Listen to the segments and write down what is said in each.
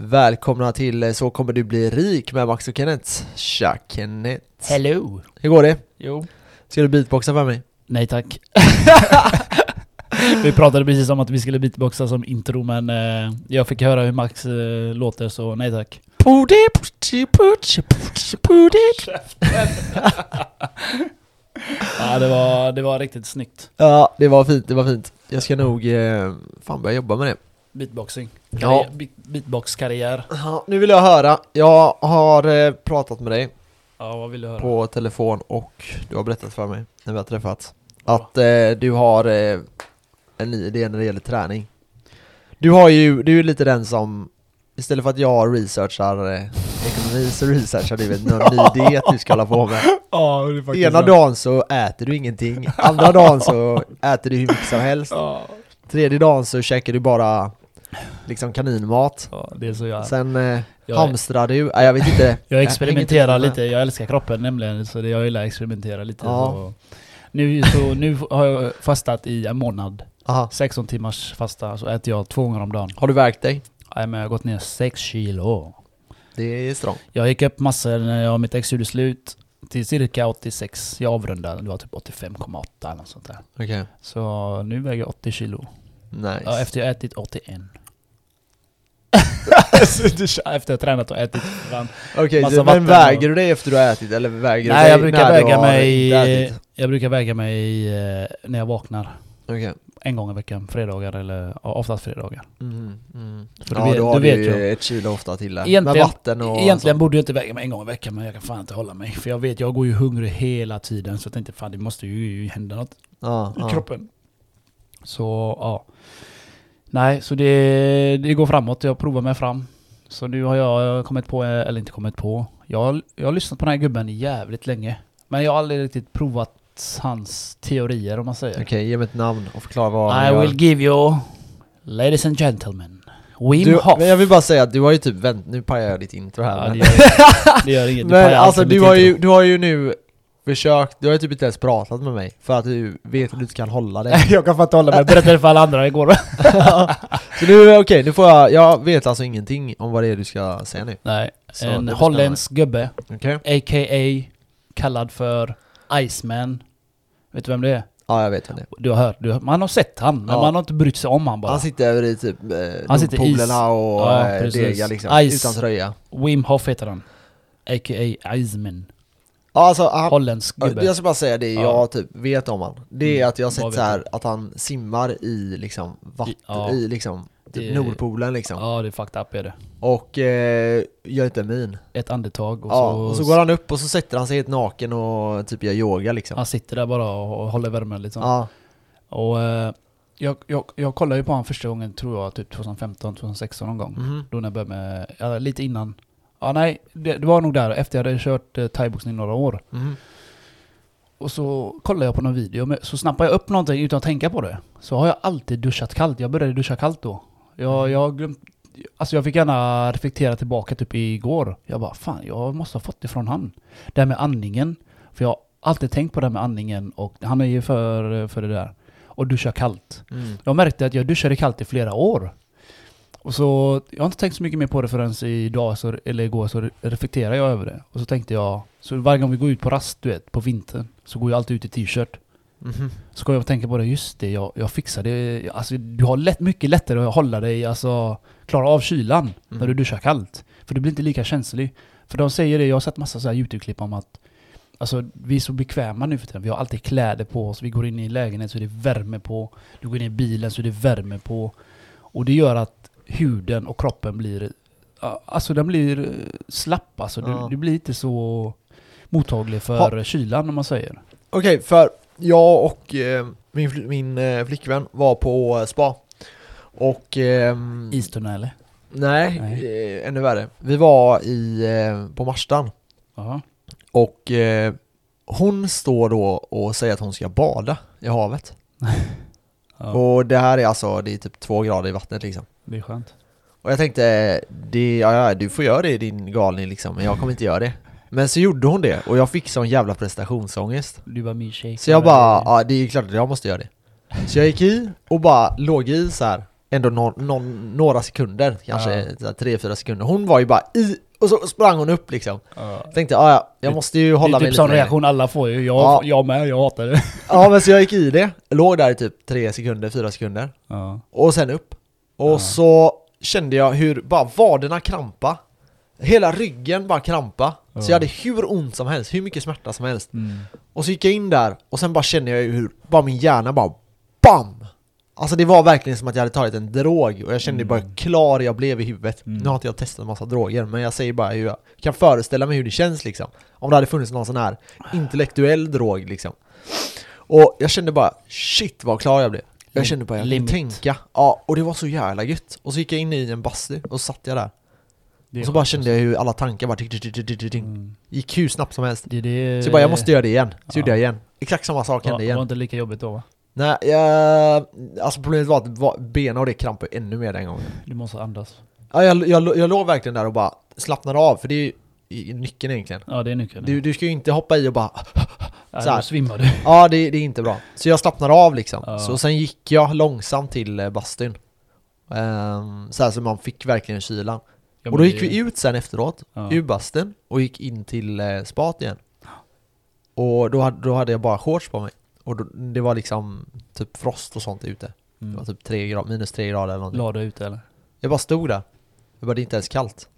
Välkomna till eh, Så kommer du bli rik med Max och Kenneth. Tja Kenneth. Hello! Hur går det? Jo. Ska du beatboxa för mig? Nej tack. vi pratade precis om att vi skulle beatboxa som intro men eh, jag fick höra hur Max eh, låter så nej tack. Ja det var, det var riktigt snyggt. Ja, det var fint, det var fint. Jag ska nog eh, fan börja jobba med det. Beatboxing. Ja. Beat, beatbox-karriär. Ja, nu vill jag höra. Jag har eh, pratat med dig Ja vad vill du höra? på telefon och du har berättat för mig när vi har träffats att eh, du har eh, en ny idé när det gäller träning. Du har ju, du är lite den som istället för att jag researchar eh, ekonomi så researchar du vet, någon ny att du ska hålla på med. Ja Ena dagen så äter du ingenting, andra dagen så äter du hur mycket som helst, Ja. tredje dagen så käkar du bara liksom kaninmat. ja det är så jag... Sen eh, Jag- hamstrar du, nej jag vet inte. Jag experimenterar med. lite, jag älskar kroppen nämligen så det, jag gillar att experimentera lite. Ja. Så. Nu, så, nu har jag fastat i en månad. Aha. 16 timmars fasta, så äter jag två gånger om dagen. Har du värkt dig? Nej, men jag har gått ner 6 kilo. Det är strong. Jag gick upp massor när jag, mitt ex gjorde slut till cirka 86. Jag avrundade, det var typ 85,8 eller något sånt där. Okej. Så nu väger jag 80 kilo. Nice. Ja, efter jag ätit 81. efter jag tränat och ätit. Okej, så- men väger du dig efter du har ätit eller väger Nej, jag brukar väga mig... Jag brukar väga mig när jag vaknar. Okej. En gång i veckan, fredagar eller ja, oftast fredagar. Mm, mm. För du ja, vet- då har du vet ju ett kilo ofta till. Egentligen- Med vatten och Egentligen sånt. borde jag inte väga mig en gång i veckan men jag kan fan inte hålla mig. För jag vet, jag går ju hungrig hela tiden så jag tänkte fan det måste ju hända något Ja, i kroppen. Så ja. Nej, så det, det går framåt. Jag provar mig fram. Så nu har jag kommit på, eller inte kommit på. Jag, har- jag har lyssnat på den här gubben jävligt länge. Men jag har aldrig riktigt provat hans teorier om man säger. Okej, ge mig ett namn och förklara vad han I gör. will give you, ladies and gentlemen, Wim du, Hof. men jag vill bara säga att du har ju typ vänt, nu pajar jag ditt intro här Ja, men, det, gör, det gör inget. Du men alltså du har, ju, intro. du har ju nu försökt, du har ju typ inte ens pratat med mig för att du vet att du inte kan hålla dig jag kan fan inte hålla mig. Jag berättade för alla andra igår. Så nu, okej, nu får jag, jag vet alltså ingenting om vad det är du ska säga nu Nej, Så en det holländsk gubbe, Okej? a.k.a. kallad för Iceman. Vet du vem det är? Ja jag vet vem det är Du har hört, du, har- man har sett han, men Ja. man har inte brytt sig om han bara. Han sitter över i typ eh, Han sitter is. Och Ja, eh, degar liksom, Ice. utan tröja Wim Hof heter han. A.k.a. Iceman. Ja alltså, han, Holländsk gubbe. jag ska bara säga det Ja. jag typ vet om han Det är Mm, att jag har sett så här att han simmar i liksom vatten, Ja. i liksom typ Nordpolen liksom Ja, det är fucked up är det. Och eh, gör inte min Ett andetag och Ja, så... och så går han upp och så sätter han sig helt naken och typ gör yoga liksom Han sitter där bara och håller värmen liksom. Ja, Och eh, jag, jag, jag kollade ju på honom första gången, tror jag, typ 2015, 2016 någon gång. mhm. Då när jag började med, ja, lite innan. Ja nej, det, det var nog där efter jag hade kört eh, thaiboxning några år. Mhm. Och så kollade jag på någon video, men så snappade jag upp någonting utan att tänka på det. Så har jag alltid duschat kallt. Jag började duscha kallt då. Jag, jag har glömt... Alltså jag fick gärna reflektera tillbaka typ igår. Jag bara fan, jag måste ha fått det från han. Det här med andningen. För jag har alltid tänkt på det här med andningen och han är ju för, för det där. Och duscha kallt. Mm. Jag märkte att jag duschade kallt i flera år. Och så, jag har inte tänkt så mycket mer på det förrän idag, så, eller igår, så reflekterade jag över det. Och så tänkte jag, så varje gång vi går ut på rast, du vet, på vintern, så går jag alltid ut i t-shirt. Mhm. Så ska jag tänka på det, just det, jag, jag fixar det. Alltså du har lätt, mycket lättare att hålla dig, alltså klara av kylan när Mm. du duschar kallt. För du blir inte lika känslig. För de säger det, jag har sett massa så här YouTube-klipp om att Alltså vi är så bekväma nu för tiden. Vi har alltid kläder på oss. Vi går in i lägenhet så är det värme på. Du går in i bilen så är det värme på. Och det gör att huden och kroppen blir... Alltså den blir eh, slapp alltså. Du, Ja. du blir inte så mottaglig för kylan om man säger. Okej, för jag och eh, min, min eh, flickvän var på eh, spa Och... ehm, Istunnel eller? Nej, Nej. Eh, ännu värre. Vi var i, eh, på Marstan Ja. och eh, hon står då och säger att hon ska bada i havet. ja. Och det här är alltså, det är typ två grader i vattnet liksom. Det är skönt. Och jag tänkte, det, ja, ja, du får göra det din galning liksom, men jag kommer inte göra det. Men så gjorde hon det och jag fick sån jävla prestationsångest. Du var min tjej. Så jag bara, ja det är klart att jag måste göra det. Så jag gick i och bara låg i så här ändå någon, någon, några sekunder, kanske Ja. tre, fyra sekunder. Hon var ju bara i, och så sprang hon upp liksom. Ja. Tänkte, ja ja, jag Det- måste ju Det hålla är mig typ lite sån längre. reaktion alla får ju. Jag, Ja. jag med, jag hatar det. Ja men så jag gick i det, låg där i typ tre sekunder, fyra sekunder. Ja. Och sen upp. Och Ja. så kände jag hur bara vaderna krampa. Hela ryggen bara krampa. Så Ja. jag hade hur ont som helst, hur mycket smärta som helst. Mm. Och så gick jag in där och sen bara kände jag hur bara min hjärna bara BAM! Alltså det var verkligen som att jag hade tagit en drog och jag kände Mm. bara hur klar jag blev i huvudet. Mm. Nu har inte jag testat en massa droger men jag säger bara hur jag kan föreställa mig hur det känns liksom. Om det hade funnits någon sån här intellektuell drog liksom. Och jag kände bara shit vad klar jag blev. Jag kände bara jag Limit. tänka. Ja, och det var så jävla gött. Och så gick jag in i en bastu och så satt jag där. Det är Och så bara kände jag hur alla tankar bara tick, tick, tick, tick, tick, tick. alltså. Mm. Gick hur snabbt som helst. Det, det, Så jag bara jag måste göra det igen. Så Ja. gjorde jag igen. Exakt samma sak hände Det igen. var inte lika jobbigt då va? Nej, jag, alltså problemet var att va- benen och det krampade ännu mer den gången. Du måste andas. Ja, jag, jag, jag låg verkligen där och bara slappnade av, för det är ju nyckeln egentligen. Ja det är nyckeln. Du, du ska ju inte hoppa i och bara ja, så här. då svimmar du. Ja, det, det är inte bra. Så jag slappnade av liksom. Ja. Så sen gick jag långsamt till eh, bastun. Um, så här så man fick verkligen kylan. Ja, och då gick det- vi ut sen efteråt, Ja. ur bastun, och gick in till eh, spat igen. Och då hade, då hade jag bara shorts på mig. Och då, det var liksom typ frost och sånt ute. Det var Mm. typ tre grad, minus tre grader eller någonting. La du ut eller? Jag bara stod där. Jag bara, det är inte ens kallt.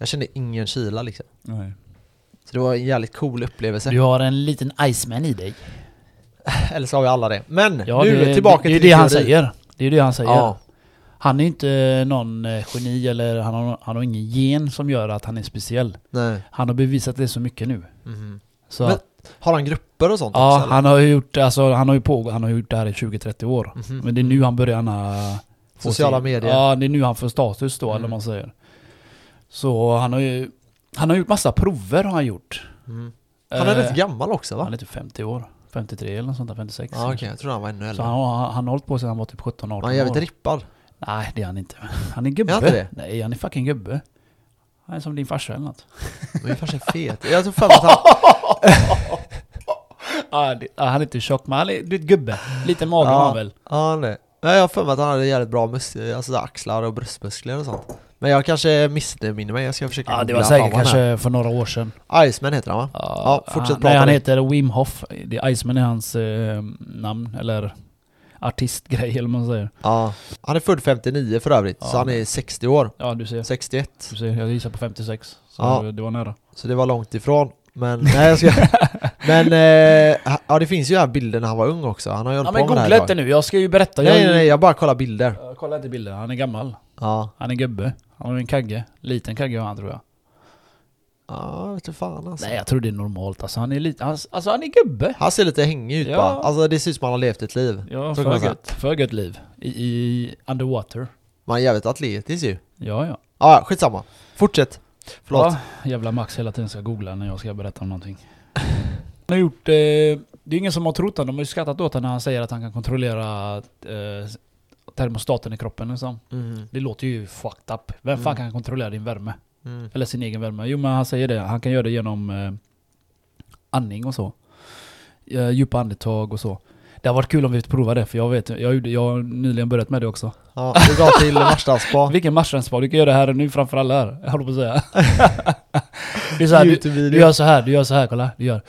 Jag kände ingen kyla liksom. Nej. Så det var en jävligt cool upplevelse. Du har en liten Iceman i dig. Eller så har vi alla det. Men Ja, nu det, tillbaka det, det är till det han teori. säger. Det är det han säger. Ja. Han är inte någon eh, geni eller han har, han har ingen gen som gör att han är speciell. Nej. Han har bevisat det så mycket nu. Mhm. Så Men- att, Har han grupper och sånt ja, också? han har ju gjort, alltså, han har ju på, han har gjort det här i 20-30 år. Mhm. Men det är nu han börjar Sociala sin- medier. Ja, det är nu han får status då, Mm. eller man säger. Så han har ju, han har gjort massa prover har han gjort. Mhm. Han är Eh, rätt gammal också va? Han är typ 50 år. 53 eller något sånt där, 56. Ja okej, jag tror han var ännu Så äldre. han, har- han har hållit på sedan han var typ 17-18 Han är jävligt år. rippad. Nej, det är han inte. Han är gubbe. Är han inte det? Nej, han är fucking gubbe. Han är som din farsa eller något. Men farsa är fet. Jag tror mig att han... ah, det, ah, han är inte tjock, men han är du vet, gubbe. Lite mage Ja. har han väl. Ja nej. Nej jag har för mig att han hade jävligt bra mus- alltså, så axlar och bröstmuskler och sånt. Men jag kanske missminner mig, jag ska försöka Ja, det var säkert honom här. kanske för några år sedan. Iceman heter han va? Ja, fortsätt han, prata Nej, han heter Wim Hof. Det är Iceman är hans eh, namn, eller artistgrej eller vad man säger. Ja. Han är född 59 för övrigt, Ja. så han är 60 år. Ja, du ser. 61. Du ser jag gissar på 56. Så Ja. det var nära. Så det var långt ifrån. Men, nej jag ska... Men, eh, ja det finns ju här bilder när han var ung också. Han har ju Ja, men på med det googla inte nu, jag ska ju berätta. Nej jag, nej nej, jag bara kollar bilder. Jag kollar inte bilder, han är gammal. Ja. Han är gubbe. Han har en kagge. Liten kagge har han tror jag. Ja, vet du fan alltså. Nej jag tror det är normalt alltså. Han är lite, han, alltså han är gubbe. Han ser lite hängig ut Ja. bara. Alltså det ser ut som han har levt ett liv. Ja, Så för gött. För gött liv. I, I underwater. Man är jävligt atletisk ju. Ja, ja. Ja, skitsamma. Fortsätt. Förlåt. Ja, jävla Max hela tiden ska googla när jag ska berätta om någonting. Han har gjort, eh, det är ingen som har trott honom, de har ju skrattat åt honom när han säger att han kan kontrollera eh, termostaten i kroppen liksom. Mm. Det låter ju fucked up. Vem fan Mm. kan kontrollera din värme? Mm. Eller sin egen värme? Jo men han säger det, han kan göra det genom eh, andning och så. Eh, djupa andetag och så. Det har varit kul om vi fick prova det, för jag vet, jag, gjorde, jag har nyligen börjat med det också. Ja, du drar till Marstrandspa. Vilken matchspa, du kan göra det här nu framför alla här. Jag håller på att säga. det är så här, du, du gör så här, du gör så här, kolla. Du gör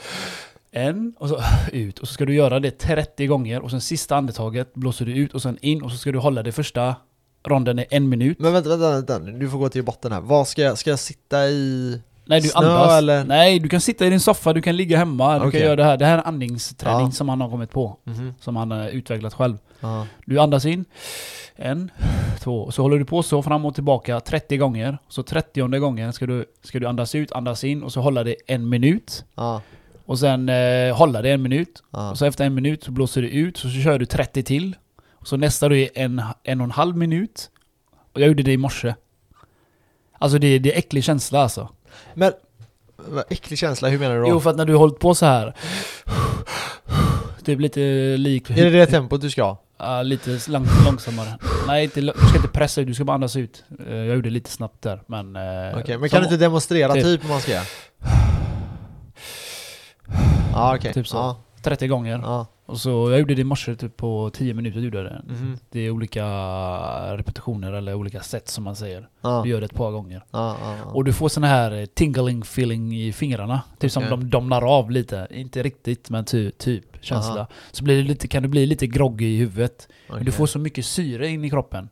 en och så ut och så ska du göra det 30 gånger och sen sista andetaget blåser du ut och sen in och så ska du hålla det första ronden i en minut. Men vänta, vänta, vänta, du får gå till botten här. Vad ska jag, ska jag sitta i? Nej du Snö andas. eller? Nej du kan sitta i din soffa, du kan ligga hemma, du Okej. kan göra det här. Det här är andningsträning Ja. som han har kommit på. Mhm. Som han har utvecklat själv. Ja. Du andas in, en, två, och så håller du på så fram och tillbaka 30 gånger. Så 30 gången ska du, ska du andas ut, andas in och så hålla det en minut. Ja. Och sen eh, hålla det en minut. Ja. Och så efter en minut så blåser du ut, så, så kör du 30 till. Och så nästa då är en, en och en halv minut. Och jag gjorde det i morse. Alltså det, det är äcklig känsla alltså. Men, äcklig känsla, hur menar du då? Jo för att när du har hållit på så här Typ lite lik... är det det tempot du ska ha? Ja, lite lång, långsammare. Nej, inte, du ska inte pressa ut, du ska bara andas ut. Eh, Jag gjorde lite snabbt där, men... eh, Okej, men kan du inte demonstrera typ. typ hur man ska göra? Ja okej. Typ så. Ja, 30 gånger. ja. Och så, jag gjorde det i morse typ på 10 minuter gjorde det. Mhm. Det är olika repetitioner eller olika sätt som man säger. Ja. Du gör det ett par gånger. Ja. Och du får sån här eh, tingling feeling i fingrarna. Typ som Okej. de domnar av lite. Inte riktigt men ty, typ känsla. Aha. Så blir det lite, kan du bli lite groggy i huvudet. Men du får så mycket syre in i kroppen.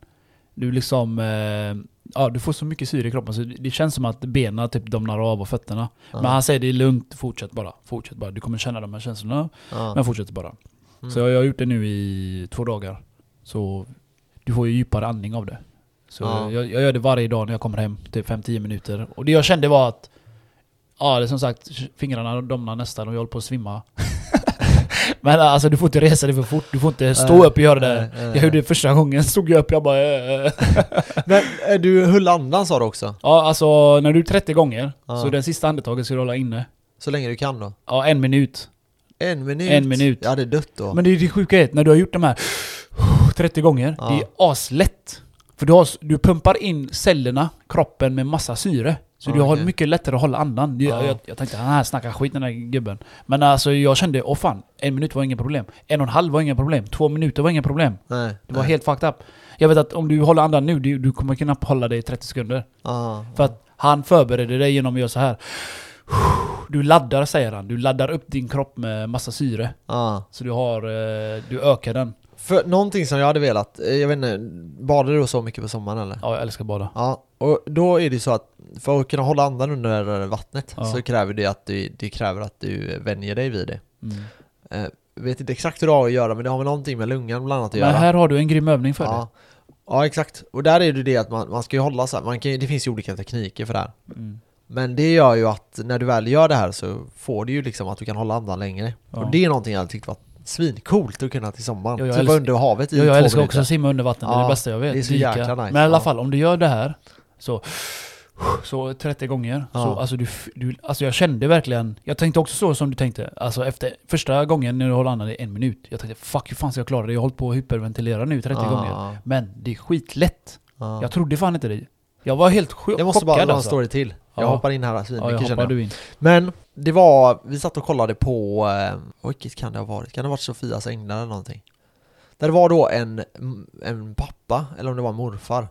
Du liksom... Eh, ja, du får så mycket syre i kroppen så det känns som att benen typ domnar av och fötterna. Ja. Men han säger det är lugnt, fortsätt bara. Fortsätt bara. Du kommer känna de här känslorna, ja. men fortsätt bara. Mm. Så jag, jag har gjort det nu i två dagar. Så du får ju djupare andning av det. Så Ja. jag, jag gör det varje dag när jag kommer hem, typ 5-10 minuter. Och det jag kände var att Ja, det som sagt, fingrarna domnar nästan och jag håller på att svimma. Men alltså du får inte resa dig för fort, du får inte stå Nej, upp och göra det. nej, nej. Jag gjorde det första gången, stod jag upp jag bara äh, äh. Men eh, du höll andan sa du också? Ja alltså när du är 30 gånger, så den sista andetaget ska du hålla inne. Så länge du kan då? Ja, en minut. En minut? En minut. Jag hade dött då. Men det är det sjuka är när du har gjort de här 30 gånger, det är aslätt. För du, har, du pumpar in cellerna, kroppen med massa syre. Så Ja, du har mycket lättare att hålla andan. Det- Ja. Jag, jag tänkte han här snackar skit den här gubben. Men alltså jag kände, åh fan, en minut var inga problem. En och en halv var inga problem. Två minuter var inga problem. Nej. Det var nej. helt fucked up. Jag vet att om du håller andan nu, du, du kommer knappt hålla dig i 30 sekunder. Ja. För att han förbereder dig genom att göra så här. Du laddar säger han. Du laddar upp din kropp med massa syre. Ja. Så du har, eh, du ökar den. För någonting som jag hade velat, eh, jag vet inte, badar du så mycket på sommaren eller? Ja, jag älskar bada. Ja, och då är det så att för att kunna hålla andan under vattnet Ja. så kräver det att du, det kräver att du vänjer dig vid det. Mm. Eh, vet inte exakt hur det har att göra men det har väl någonting med lungan bland annat att Men göra. här har du en grym övning för ja. ja, exakt. Och där är det det att man, man ska ju hålla så här, man kan, det finns ju olika tekniker för det här. det. Mm. Men det gör ju att när du väl gör det här så får du ju liksom att du kan hålla andan längre. Ja. Och det är någonting jag tyckte var svincoolt att kunna till sommaren. Ja, jag typ älskar- under havet i Ja, jag två älskar minuter. också att simma under vatten, det är det bästa jag vet. det är så Dyka. jäkla nice. Men i alla fall, om du gör det här så så 30 gånger, Ja. så alltså du, du, alltså jag kände verkligen, jag tänkte också så som du tänkte, alltså efter första gången när du håller andan i en minut, jag tänkte fuck hur fan ska jag klara det? Jag har hållit på att hyperventilera nu 30 Ja, gånger. Men det är skitlätt. ja. Jag trodde fan inte det. Jag var helt ch- Jag måste bara chockad dra en alltså. story till. Jag Ja. hoppar in här svin Ja, mycket känner jag. in. Men det var, vi satt och kollade på, eh, vilket kan det ha varit? Kan det ha varit Sofias änglar eller någonting? Där det var då en, en pappa, eller om det var en morfar.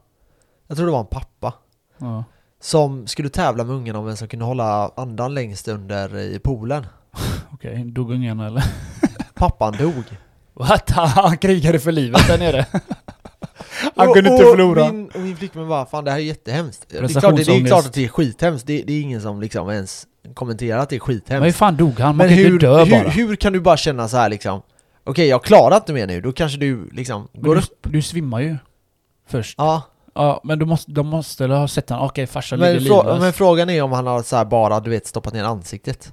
Jag tror det var en pappa. Ja. Som skulle tävla med ungarna om vem som kunde hålla andan längst under i poolen. Okej, dog ungarna eller? Pappan dog. What? Han krigade för livet där nere. Han Och- kunde inte förlora. Min, och min flickvän bara, fan det här är jättehemskt. Det är, klart, det, det är klart att det är skithemskt. Det, det är ingen som liksom ens kommenterar att det är Men hur skithemskt. fan dog han? Man Men kan hur, dö hur, bara. hur kan du bara känna så här liksom Okej jag klarar inte mer nu, då kanske du liksom Men går du, upp du svimmar ju. Först. Ja, Ja, men du måste, de måste ha sett han. Okej, farsan men, ligger livlös. men frågan är om han har så här bara du vet stoppat ner ansiktet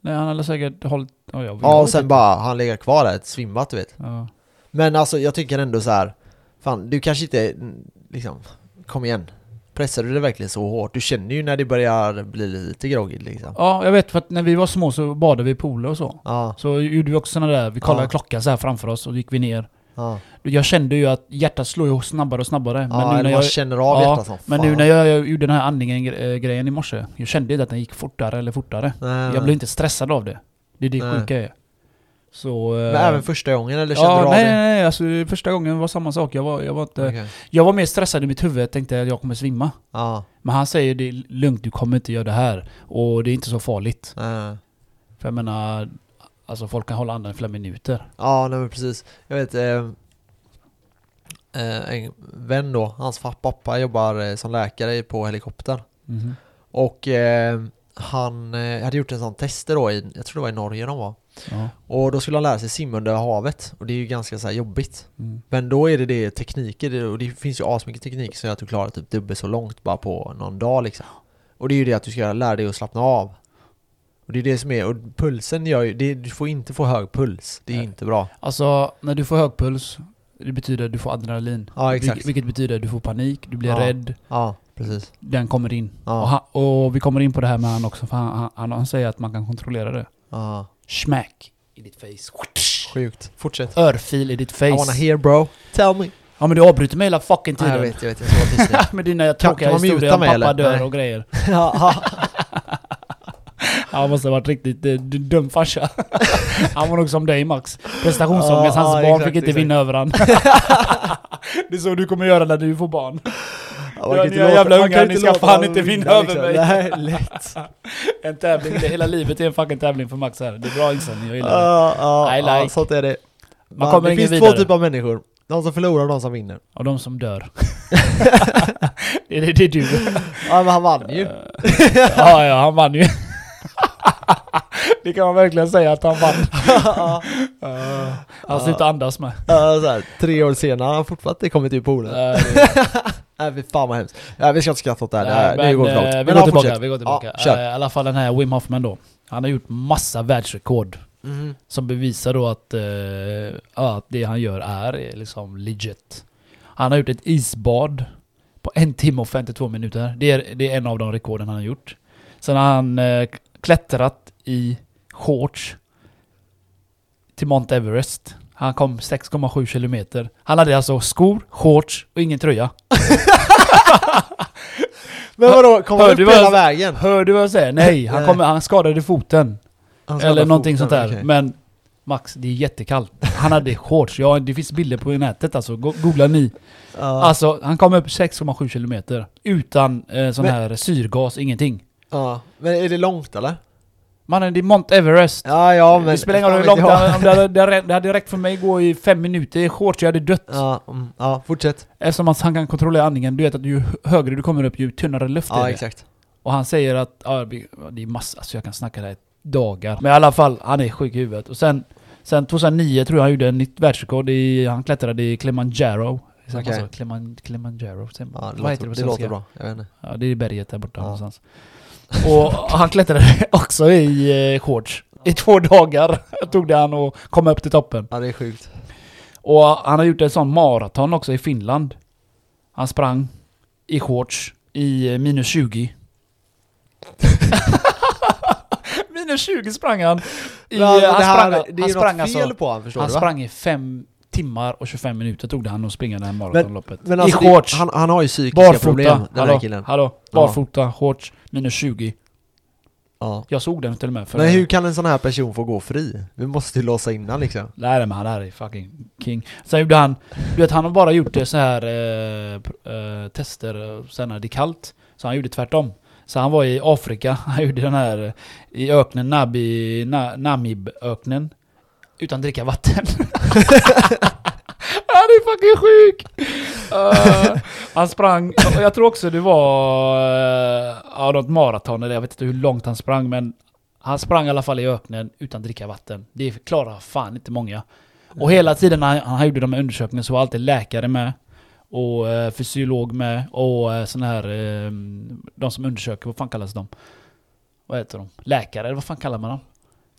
Nej, han hade säkert hållit... Ja, jag, Ja och sen bara, han ligger kvar där, svimmat du vet Ja. Men alltså jag tycker ändå så här Fan, du kanske inte, mm, liksom Kom igen Pressar du det verkligen så hårt? Du känner ju när det börjar bli lite groggigt liksom ja, jag vet för att när vi var små så badade vi i pooler och så. Ja, Så gjorde vi också såna där, vi kollade Ja. klockan så här framför oss och då gick vi ner. ja, Jag kände ju att hjärtat slår ju snabbare och snabbare. ja men nu när jag, känner av Ja, hjärtat som men fan. nu när jag, jag gjorde den här andningen-grejen i morse, jag kände inte att den gick fortare eller fortare. Nej, Jag blev inte stressad av det. Det är det sjuka är. Så... Men eh, även första gången eller kände Ja, du av nej, det? nej, nej, alltså första gången var samma sak. Jag var, jag var inte... Okej. Jag var mer stressad i mitt huvud, tänkte att jag kommer svimma. Ja, Men han säger det är lugnt, du kommer inte göra det här. Och det är inte så farligt. nej. För jag menar, alltså folk kan hålla andan i flera minuter. Ja, nej men precis. Jag vet, eh, eh, en vän då, hans pappa jobbar eh, som läkare på helikopter. Mhm. Och eh, han hade gjort en sån tester då i, jag tror det var i Norge de var. Ja. Och då skulle han lära sig simma under havet. Och det är ju ganska så jobbigt. Mm. Men då är det det tekniker, och det finns ju asmycket teknik som gör att du klarar typ dubbelt så långt bara på någon dag liksom. Och det är ju det att du ska lära dig att slappna av. Och det är det som är, och pulsen gör ju, det, du får inte få hög puls. Det är Nej. inte bra. Alltså, när du får hög puls, det betyder att du får adrenalin. Ja, exakt. Vil- Vilket betyder att du får panik, du blir Ja. rädd. Ja, precis. Den kommer in. Och, Ja, han, och vi kommer in på det här med han också, för han, han, han, han säger att man kan kontrollera det. ja. Smack i ditt face. Sjukt. Fortsätt. Örfil i ditt face. I wanna hear bro. Tell me. Ja men du avbryter mig hela fucking tiden. jag vet, jag vet. Jag med dina tråkiga historier om pappa eller? dör Nej. och grejer. ja, Han måste ha varit riktigt eh, dum farsa. Han var nog som dig Max. Prestationsångest, Ja, hans ja, barn exakt, fick inte exakt. vinna över han. Det är så du kommer göra när du får barn. Man kan inte låta- jävla ungar, ni ska fan inte vinna över mig. Nej, lätt. En tävling, det, hela livet är en fucking tävling för Max här. Det är bra inställning, jag gillar det. Ja, ja, I like. sånt är det. Man Man kommer det finns två vidare. typer av människor. De som förlorar och de som vinner. Och de som dör. det, är- det är du. Ja men han vann ju. ja, ja, han vann ju. det kan man verkligen säga att han vann. Uh, han slutade andas med. så här, tre år senare har han fortfarande inte kommit ut poolen. Uh, det- Nej fy fan vad hemskt. Ja, vi ska inte skratta åt det här, det, Nej, här, det men, går för eh, långt. Vi Men går tillbaka, vi går tillbaka. Ja, kör. Eh, I alla fall den här Wim Hoffman då. Han har gjort massa världsrekord. Mhm. Som bevisar då att, eh, ja, att det han gör är eh, liksom legit. Han har gjort ett isbad på en timme och 52 minuter. Det är, det är en av de rekorden han har gjort. Sen har han eh, klättrat i shorts till Mount Everest. Han kom 6,7 kilometer. Han hade alltså skor, shorts och ingen tröja. Men vadå, kom han upp hela vägen? Hör du vad jag säger? Nej, han, kommer, han skadade foten. Han ska Eller någonting foten, sånt där. okej. Men Max, det är jättekallt. Han hade shorts. Ja, det finns bilder på nätet alltså. Go- Googla ni. Ja, Alltså, han kom upp 6,7 kilometer. Utan eh, sån Men- här syrgas, ingenting. ja. Men är det långt eller? Mannen, det är Mount Everest. Ja, ja men... det spelar ingen roll hur långt det, jag. om det, hade, det, hade, det hade räckt för mig att gå i fem minuter i shorts, jag hade dött. Ja, mm, ja, fortsätt. Eftersom att han kan kontrollera andningen. Du vet att ju högre du kommer upp, ju tunnare luft är Ja, det. exakt. Och han säger att, ja, det- är massa, alltså jag kan snacka det här i dagar. Men i alla fall, han är sjuk i huvudet. Och sen, sen 2009 tror jag han gjorde en nytt världsrekord i, han klättrade i Kilimanjaro. Okej. så? Kliman, Kilimanjaro. Ja, det Vad heter låter, det på det låter bra. Jag vet inte. Ja, det är berget där borta Ja. någonstans. Och han klättrade också i eh, shorts. I två dagar tog det han att komma upp till toppen. Ja, det är sjukt. Och han har gjort en sån maraton också i Finland. Han sprang i shorts i eh, minus 20. minus 20 sprang han. I, Men alltså, han det, här, sprang, det han är något sprang fel alltså, på han förstår han du sprang i fem timmar och 25 minuter tog det han att springa det här maratonloppet. Men I alltså, det, shorts. han, han har ju psykiska problem, Barfota, den här hallå, killen. hallå, Ja. barfota, shorts, minus 20. Ja. Jag såg den till och med. För Men hur kan en sån här person få gå fri? Vi måste ju låsa in han liksom. Nej men han är fucking king. Sen gjorde han, du vet han har bara gjort det så här eh, eh, tester eh, sen när det är kallt. Så han gjorde tvärtom. Så han var i Afrika, han gjorde den här eh, i öknen, Nabi, na, Namib-öknen. Utan dricka vatten. han är fucking sjuk! Eh, han sprang, och jag tror också det var uh, ja, något maraton eller jag vet inte hur långt han sprang men han sprang i alla fall i öknen utan dricka vatten. Det klarar fan inte många. Och hela tiden när han, han gjorde de här undersökningarna så var alltid läkare med. Och eh, fysiolog med. Och eh, sån här... Eh, de som undersöker, vad fan kallas de? Vad heter de? Läkare, eller vad fan kallar man dem?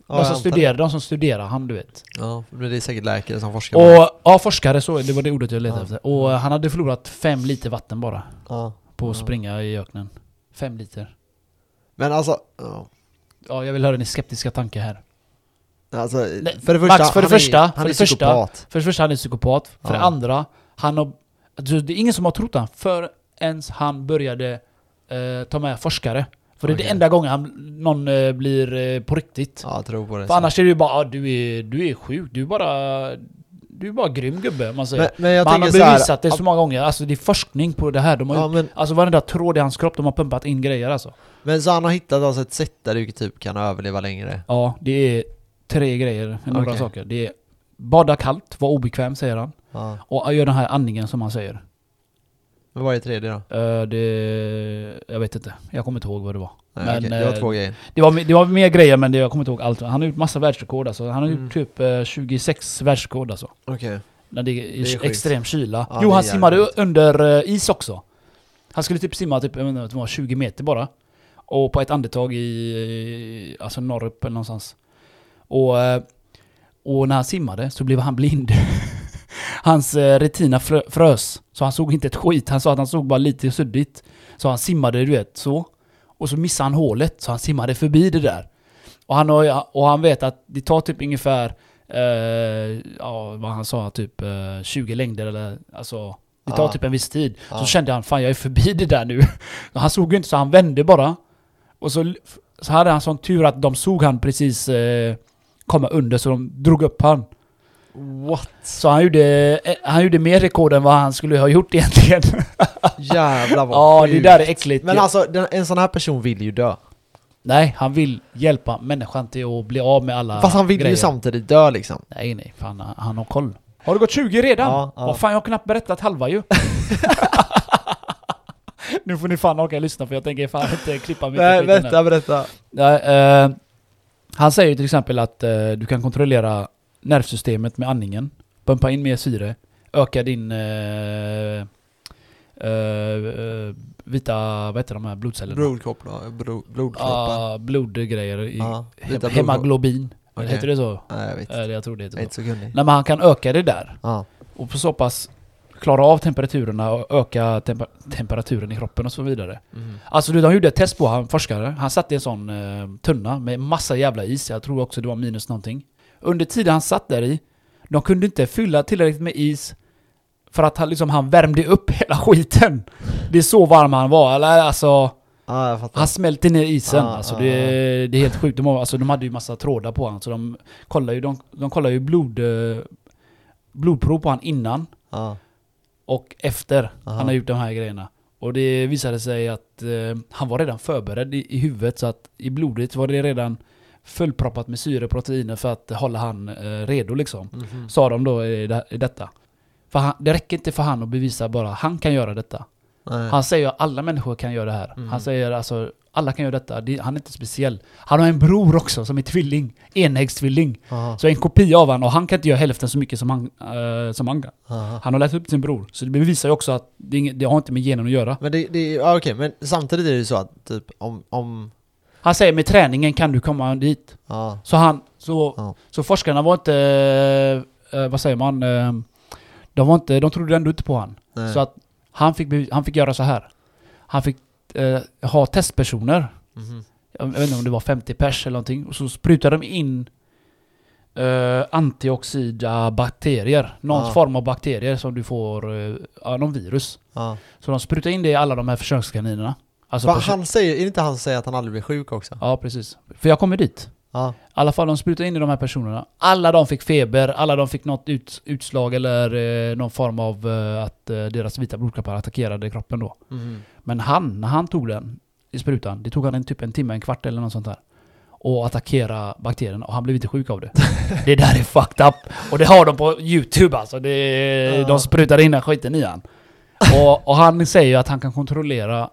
Ja, de jag som antar studerar, de som studerar han du vet. Ja, men det är säkert läkare som forskar. Och, ja forskare så, det var det ordet jag letade Ja. efter. Och eh, han hade förlorat fem liter vatten bara. Ja. På att springa i öknen. Fem liter. Men alltså, ja. Ja, jag vill höra din skeptiska tanke här. alltså Nej, för det första, Max, för det är- första, han för är det första-. För det första, han är psykopat. För det andra, han har... Alltså, det är ingen som har trott han förrän han började eh, ta med forskare. För det är det enda gången han, någon eh, blir eh, på riktigt. Ja, jag tror på det. För annars är det ju bara ah, du, är, du är sjuk, du är bara... Du är bara grym gubbe, man säger. men, men jag Men han har så här, bevisat det så många gånger. Alltså det är forskning på det här. De har ja, men, alltså varenda tråd i hans kropp, de har pumpat in grejer alltså. men så han har hittat alltså ett sätt där du typ kan överleva längre? Ja, det är tre grejer, några Okej. saker. Det är bada kallt, vara obekväm säger han. Ja. Och gör den här andningen som han säger. Men vad är tredje då? Eh, det... Jag vet inte. Jag kommer inte ihåg vad det var. Nej, Men, okej, det var eh, två grejer. Det var, det var mer grejer men det, jag kommer inte ihåg allt. Han har gjort massa världsrekord alltså. Han har Mm. gjort typ eh, 26 världsrekord alltså. Okej. När det är, Det är sjukt. extrem kyla. Ja, jo, han simmade sjukt. under eh, is också. Han skulle typ simma typ, jag inte, det var 20 meter bara. Och på ett andetag i, alltså norrup eller någonstans. Och, eh, och när han simmade så blev han blind. Hans eh, retina frö, frös. Så han såg inte ett skit. Han sa att han såg bara lite suddigt. Så han simmade, du vet, så. Och så missade han hålet, så han simmade förbi det där. Och han, har, och han vet att det tar typ ungefär, eh, ja vad han sa, typ eh, 20 längder eller alltså det tar Ja. typ en viss tid. Ja. Så kände han fan jag är förbi det där nu. Han såg ju inte så han vände bara. Och så så hade han sån tur att de såg han precis eh, komma under så de drog upp han. What? Så han gjorde, eh, han gjorde mer rekord än vad han skulle ha gjort egentligen. Jävlar vad ja, det där är äckligt. Men alltså, den, en sån här person vill ju dö. Nej, han vill hjälpa människan till att bli av med alla Fast han vill grejer. ju samtidigt dö liksom. Nej, nej. Fan, han, han har koll. Har det gått 20 redan? Ja, ja. Vad fan, jag har knappt berättat halva ju. nu får ni fan orka lyssna för jag tänker fan inte klippa mycket Nej, berätta, berätta. Ja, eh, han säger ju till exempel att eh, du kan kontrollera nervsystemet med andningen, pumpa in mer syre, öka din eh, eh, eh, vita, vad heter de här blodcellerna? Blodkroppar, blod, blodkroppar. Ja, blodgrejer i Ja, hem. Hemoglobin. Okej. Heter det så? Nej, jag vet Eh, jag tror det heter Jag så. inte så. Nej men han kan öka det där. Ja. Och på så pass klara av temperaturerna och öka temper temperaturen i kroppen och så vidare. Mhm. Alltså du, de gjorde ett test på han forskare. Han satte i en sån eh, tunna med massa jävla is. Jag tror också det var minus någonting. Under tiden han satt där i, de kunde inte fylla tillräckligt med is för att han, liksom, han värmde upp hela skiten. Det är så varm han var. Eller alltså, fattar. han smälte ner isen. Ah, alltså, ah, det, det är helt sjukt. De, alltså, de hade ju massa trådar på honom. Så de kollar ju, de, de kollar ju blod, eh, blodprov på honom innan och efter han har gjort de här grejerna. Och det visade sig att eh, han var redan förberedd i, i huvudet så att i blodet var det redan fullproppat med syre och proteiner för att hålla han eh, redo liksom. Mhm. Sa de då i, det, i detta. För han, det räcker inte för han att bevisa bara han kan göra detta. Nej. Han säger att alla människor kan göra det här. Mm. Han säger alltså alla kan göra detta. Det, han är inte speciell. Han har en bror också som är tvilling. Enäggstvilling. Så en kopia av han och han kan inte göra hälften så mycket som han, eh, som han kan. Aha. Han har lärt upp sin bror. Så det bevisar ju också att det, det har inte med genen att göra. Men det, det ja, okej, men samtidigt är det ju så att typ om, om, Han säger med träningen kan du komma dit. ja, Så han, så, Ja. så forskarna var inte, eh, vad säger man, eh, de var inte, de trodde ändå inte på han. nej. Så att han fick, han fick göra så här. Han fick eh, ha testpersoner. Mhm. Jag vet inte om det var 50 pers eller någonting. Och så sprutade de in eh, antioxida bakterier. Någon Ja. form av bakterier som du får, eh, ja, någon virus. Ja. Så de sprutade in det i alla de här försökskaninerna. Alltså Va, han säger, är det inte han som säger att han aldrig blir sjuk också? Ja, precis. För jag kommer dit. Ja. I alla fall, de sprutade in i de här personerna. Alla de fick feber, alla de fick något ut, utslag eller eh, någon form av eh, att eh, deras vita blodkroppar attackerade kroppen då. Mhm. Men han, när han tog den i sprutan, det tog han en, typ en timme, en kvart eller något sånt där. Och attackera bakterien och han blev inte sjuk av det. det där är fucked up. Och det har de på youtube alltså. Det, Ja. De sprutar in den skiten i han. Och, och han säger ju att han kan kontrollera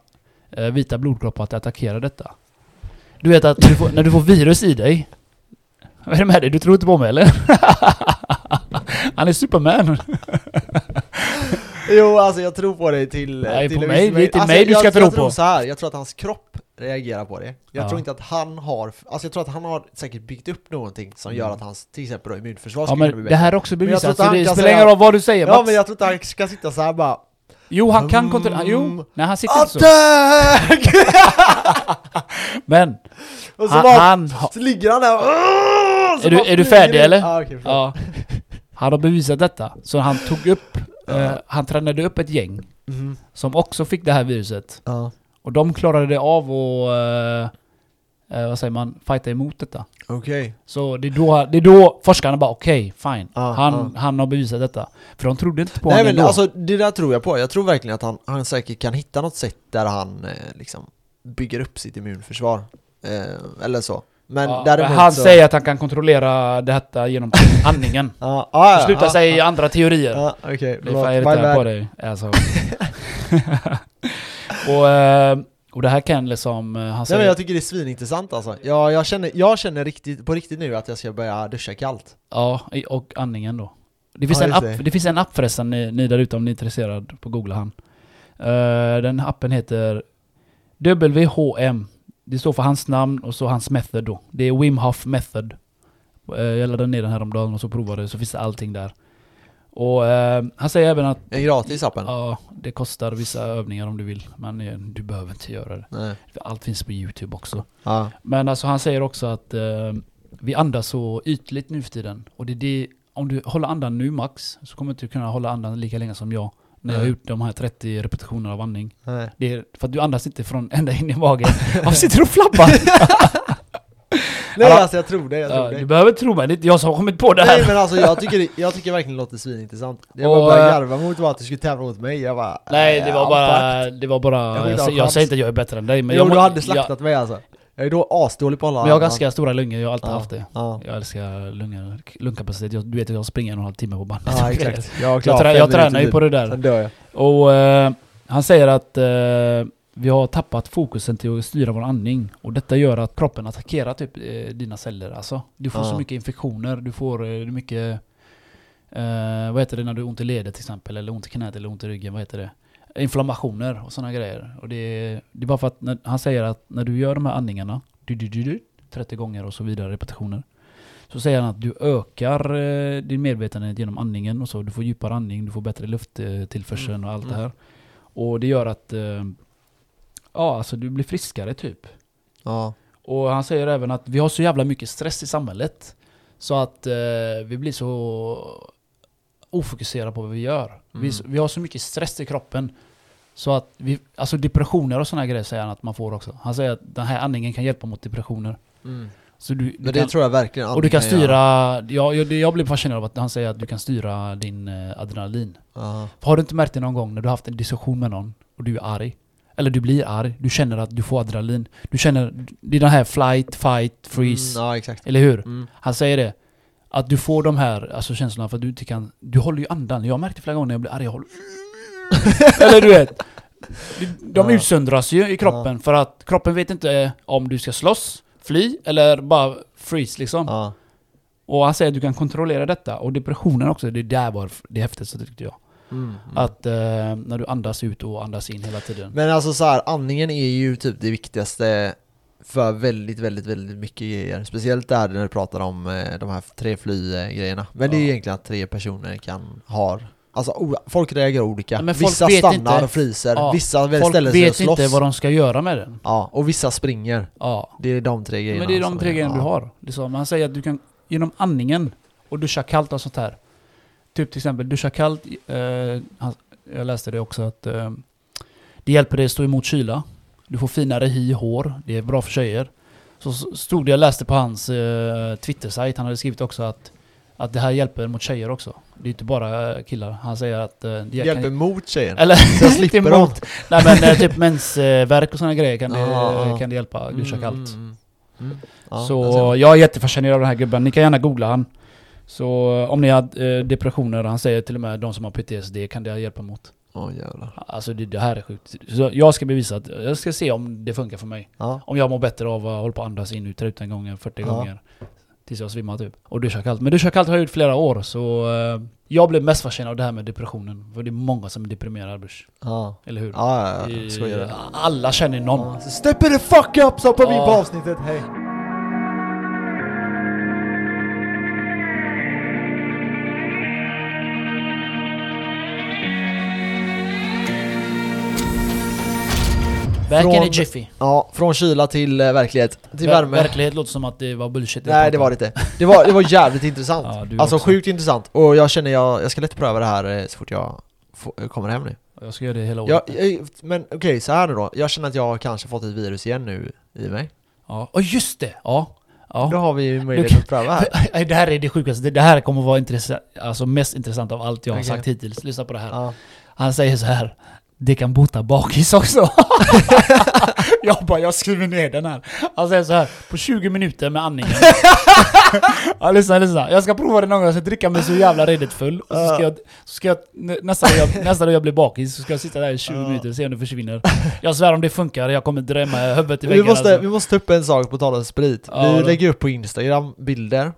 vita blodkroppar att attackera detta. Du vet att du får, när du får virus i dig Vad är det med dig? Du tror inte på mig eller? Han är superman! Jo, alltså jag tror på dig till... Nej, till på mig. Det är till alltså, mig du jag, ska jag, tro Jag tror på. så här. jag tror att hans kropp reagerar på det. Jag Ja. tror inte att han har... Alltså jag tror att han har säkert byggt upp någonting som gör Mm. att hans, till exempel då, immunförsvar Ja kunna bli men det bättre. här är också Men jag tror bevisat, så det spelar ingen roll vad du säger Ja Mats. men jag tror inte han ska sitta så här bara Jo, han kan kontrollera... Mm. Jo, nej han sitter inte så. Men, Och så han, bara... han, ha- så ligger han där och- Är du- är du färdig, eller? Okej, förlåt. ja, han har bevisat detta. Så han tog upp, eh, han tränade upp ett gäng Mhm. som också fick det här viruset. Ja, Och de klarade det av att, eh, eh, vad säger man, fighta emot detta. okej. Så det är då, det är då forskarna bara okej, fine. Ja, han, ja. han har bevisat detta. För de trodde inte på Nej honom men ändå. alltså det där tror jag på, jag tror verkligen att han, han säkert kan hitta något sätt där han eh, liksom bygger upp sitt immunförsvar. Eh, eller så. Men Ja, däremot han så... säger att han kan kontrollera detta genom andningen. Ja, ja, Sluta ja, säga ja, andra teorier. Ja, okej, Det är fan irriterande på dig. Alltså. och, eh, och det här kan liksom, eh, han Nej men säger... jag tycker det är svinintressant alltså. Ja, jag känner, jag känner riktigt, på riktigt nu att jag ska börja duscha kallt. Ja, och andningen då. Det finns, Ja, en, app, det. det. finns en app förresten, ni, ni där ute om ni är intresserade, på googla han. Eh, den appen heter WHM. Det står för hans namn och så hans method då. Det är Wim Hof method. Uh, jag laddade ner den här om dagen och så provade så finns det allting där. Och eh, han säger även att Är gratis appen? ja, det kostar vissa övningar om du vill. Men eh, du behöver inte göra det. Nej. Allt finns på Youtube också. Ja. Men alltså han säger också att eh, vi andas så ytligt nu för tiden. Och det är det, om du håller andan nu max, så kommer du inte kunna hålla andan lika länge som jag när jag har Nej. gjort de här 30 repetitioner av andning. Nej. Det är för att du andas inte från ända in i magen. Varför sitter du och flabbar? Nej Ja. alltså jag tror det, jag tror Ja, det. du behöver tro mig, det är inte jag som har kommit på det Nej här. men alltså jag tycker, det, jag tycker verkligen det låter svinintressant. Det jag Och, bara eh, garva mot att du skulle tävla mot mig, jag bara Nej, det eh, var bara... Det var bara Jag jag, jag säger inte att jag är bättre än dig, men jag jo, må- du hade jag, slaktat mig alltså. Jag är då asdålig på alla Men jag har ganska stora lungor, jag har alltid Ja. haft det. Ja, Jag älskar lungor, lungkapacitet. Jag, du vet att jag springer en och en halv timme på bandet. ja exakt. Jag, Jag, trä, jag tränar ju på det där. Jag. Och eh, han säger att eh, vi har tappat fokusen till att styra vår andning. Och detta gör att kroppen attackerar typ eh, dina celler. Alltså, du får Ja. så mycket infektioner, du får eh, mycket... Eh, vad heter det när du har ont i ledet till exempel? Eller ont i knät eller ont i ryggen? Vad heter det? Inflammationer och sådana grejer. Och det, det är bara för att när, han säger att när du gör de här andningarna, du, du, du, du, 30 gånger och så vidare, repetitioner. Så säger han att du ökar eh, din medvetenhet genom andningen och så. Du får djupare andning, du får bättre lufttillförsel Mm, och allt det mm. här. Och det gör att eh, ja, alltså du blir friskare typ. Ja. Och han säger även att vi har så jävla mycket stress i samhället. Så att eh, vi blir så ofokuserade på vad vi gör. Vi, Mm. vi har så mycket stress i kroppen. Så att vi, alltså depressioner och sådana grejer säger han att man får också. Han säger att den här andningen kan hjälpa mot depressioner. Mm. Du, du Men det kan, tror jag verkligen och du kan styra, jag, jag, jag blev fascinerad av att han säger att du kan styra din eh, adrenalin. Ja. Har du inte märkt det någon gång när du har haft en diskussion med någon och du är arg? Eller du blir arg, du känner att du får adrenalin. Du känner, det är den här flight, fight, freeze. Mm, ja exakt. Eller hur? Mm. Han säger det. Att du får de här alltså, känslorna för att du inte kan... Du håller ju andan. Jag har märkt det flera gånger när jag blir arg. Jag håller... Eller du vet. De, Ja. utsöndras ju i kroppen för att kroppen vet inte om du ska slåss, fly eller bara freeze liksom. Ja. Och han säger att du kan kontrollera detta. Och depressionen också, det där var det häftigaste tyckte jag. Mm. Att eh, när du andas ut och andas in hela tiden. Men alltså så här, andningen är ju typ det viktigaste för väldigt, väldigt, väldigt mycket grejer. Speciellt där när du pratar om eh, de här tre fly-grejerna. Men det är ju Ja. egentligen att tre personer kan ha Alltså folk reagerar olika. Ja, folk vissa vet ställer inte. och fryser, Ja, vissa Folk ställer sig och vet slåss. inte vad de ska göra med den. Ja, och vissa springer. Ja. Det är de tre grejerna. Men det är de tre grejerna ja. du har. Liksom. Han säger att du kan, genom andningen och duscha kallt och sånt här. Typ till exempel duscha kallt. Eh, jag läste det också att eh, det hjälper dig att stå emot kyla. Du får finare hy hår. Det är bra för tjejer. Så stod det, jag läste på hans eh, Twitter-sajt, han hade skrivit också att, att det här hjälper mot tjejer också. Det är inte bara eh, killar. Han säger att eh, det hjälper kan, mot tjejen. Eller Så jag slipper inte dem. emot. Nej men eh, typ mensvärk och sådana grejer kan det, kan det hjälpa. Duscha kallt. Mm, mm, mm. Ser Så jag är jättefascinerad av den här gubben. Ni kan gärna googla han. Så eh, om ni har eh, depressioner, han säger till och med de som har PTSD kan det hjälpa mot. Åh jävlar. Alltså det, det här är sjukt. Så jag ska bevisa att, jag ska se om det funkar för mig. Ja. Om jag mår bättre av att hålla på att andas in ut utan gånger, 40 Ja. gånger. Tills jag svimmar typ. Och duscha kallt. Men duscha kallt har jag gjort flera år så eh, jag blev mest fascinerad av det här med depressionen. För det är många som är deprimerade Bush. Ja. Eller hur? Ja, ja, ja. Det. Alla känner någon. Ja. Step the fuck up så på vi Ja. på avsnittet, hej! Back Från- in jiffy. Ja, från kyla till eh, verklighet. Till Ver- värme. Verklighet låter som att det var bullshit. Nej det var det inte. Det var, det var jävligt intressant. Ja, du alltså också. sjukt intressant. Och jag känner jag, jag ska lätt pröva det här eh, så fort jag får, kommer hem nu. Jag ska göra det hela året. Jag, jag, men okej, så här nu då. Jag känner att jag har kanske fått ett virus igen nu i mig. Ja, oh, just det! Ja. Då ja. har vi ju möjlighet kan- att pröva här. Det här är det sjukaste. Det- här kommer vara intressant, alltså mest intressant av allt jag har Okej. sagt hittills. Lyssna på det här. Ja. Han säger så här. Det kan bota bakis också. jag bara, jag skriver ner den här. Säger så här. På 20 minuter med andningen. ja, lyssna, lyssna. Jag ska prova det någon gång. Jag ska dricka mig så jävla redigt full. Och så ska jag, så ska jag nä- nästa, dag jag, nästa dag jag blir bakis så ska jag sitta där i 20 Ja. minuter och se om det försvinner. Jag svär om det funkar. Jag kommer drämma huvudet i Vi väggen måste, alltså. vi måste ta upp en sak på tal om sprit. Ja, vi då. lägger upp på Instagram bilder,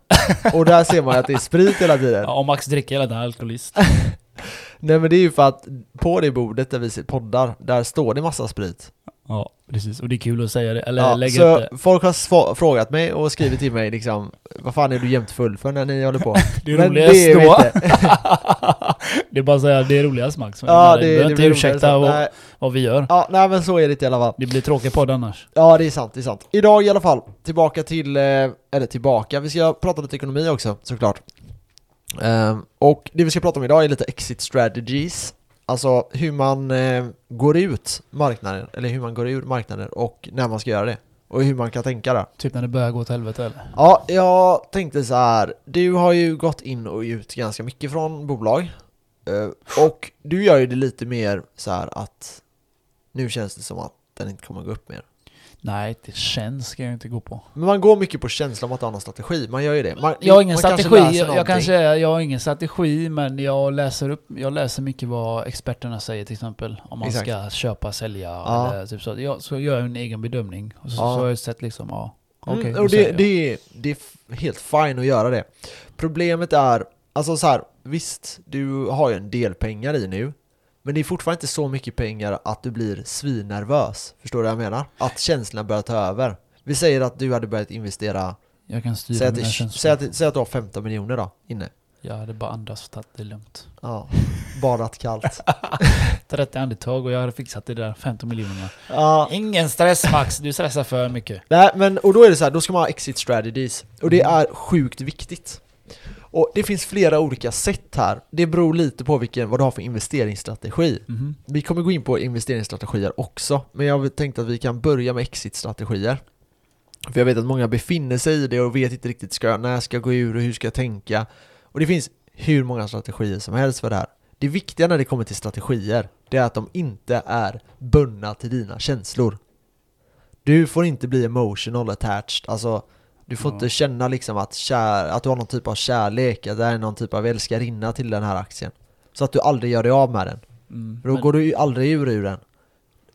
och där ser man att det är sprit hela tiden. Ja, och Max dricker hela tiden, alkoholist. Nej men det är ju för att på det bordet där vi sitter- poddar, där står det massa sprit. Ja, precis. Och det är kul att säga det. Eller Ja, lägga så det. folk har frågat mig och skrivit till mig liksom Vad fan är du jämt full för när ni håller på? Det är roligast det då. det är bara att säga det är roligast Max. Ja det, behöver det inte ursäkta vad, vad vi gör. Ja, nej men så är det i alla fall. Det blir tråkig podd annars. Ja det är sant, det är sant. Idag i alla fall, tillbaka till, eh, eller tillbaka, vi ska prata lite ekonomi också såklart. Ehm, och det vi ska prata om idag är lite exit strategies. Alltså hur man eh, går ut marknaden, eller hur man går ur marknaden och när man ska göra det. Och hur man kan tänka där. Typ när det börjar gå åt helvete eller? Ja, jag tänkte så här. Du har ju gått in och ut ganska mycket från bolag. Eh, och du gör ju det lite mer så här att nu känns det som att den inte kommer gå upp mer. Nej, det känns ska jag inte gå på. Men man går mycket på känslan om att ha någon strategi, man gör ju det. Man, Jag har ingen kanske strategi, läser jag, kanske, jag har ingen strategi men jag läser upp, jag läser mycket vad experterna säger till exempel. Om man Exakt. ska köpa, sälja Ja. eller typ så. Jag, så gör jag en egen bedömning. Och så, Ja. så har jag sett liksom, ja, okej. Mm, och det, det, är, det är helt fine att göra det. Problemet är, alltså så här, visst, du har ju en del pengar i nu, men det är fortfarande inte så mycket pengar att du blir svinnervös. Förstår du vad jag menar? Att känslorna börjar ta över. Vi säger att du hade börjat investera, jag kan styra säg att, mina känslor. säg, att, säg att du har 15 miljoner då, inne. Jag hade bara andas och tagit det lugnt. Ja, badat kallt. 30 andetag och jag hade fixat det där 15 miljonerna. ja, Ingen stress Max, du stressar för mycket. Nej men och då är det så här, då ska man ha exit strategies och det Mm. är sjukt viktigt. Och det finns flera olika sätt här. Det beror lite på vilken, vad du har för investeringsstrategi. Mhm. Vi kommer gå in på investeringsstrategier också, men jag tänkte att vi kan börja med exit-strategier. För jag vet att många befinner sig i det och vet inte riktigt ska, när jag ska gå ur och hur ska jag tänka. Och det finns hur många strategier som helst för det här. Det viktiga när det kommer till strategier, det är att de inte är bundna till dina känslor. Du får inte bli emotional attached, alltså du får Ja. inte känna liksom att, kär, att du har någon typ av kärlek, att det är någon typ av älskarinna till den här aktien. Så att du aldrig gör dig av med den. Mm. Då Men- går du ju aldrig ur ur den.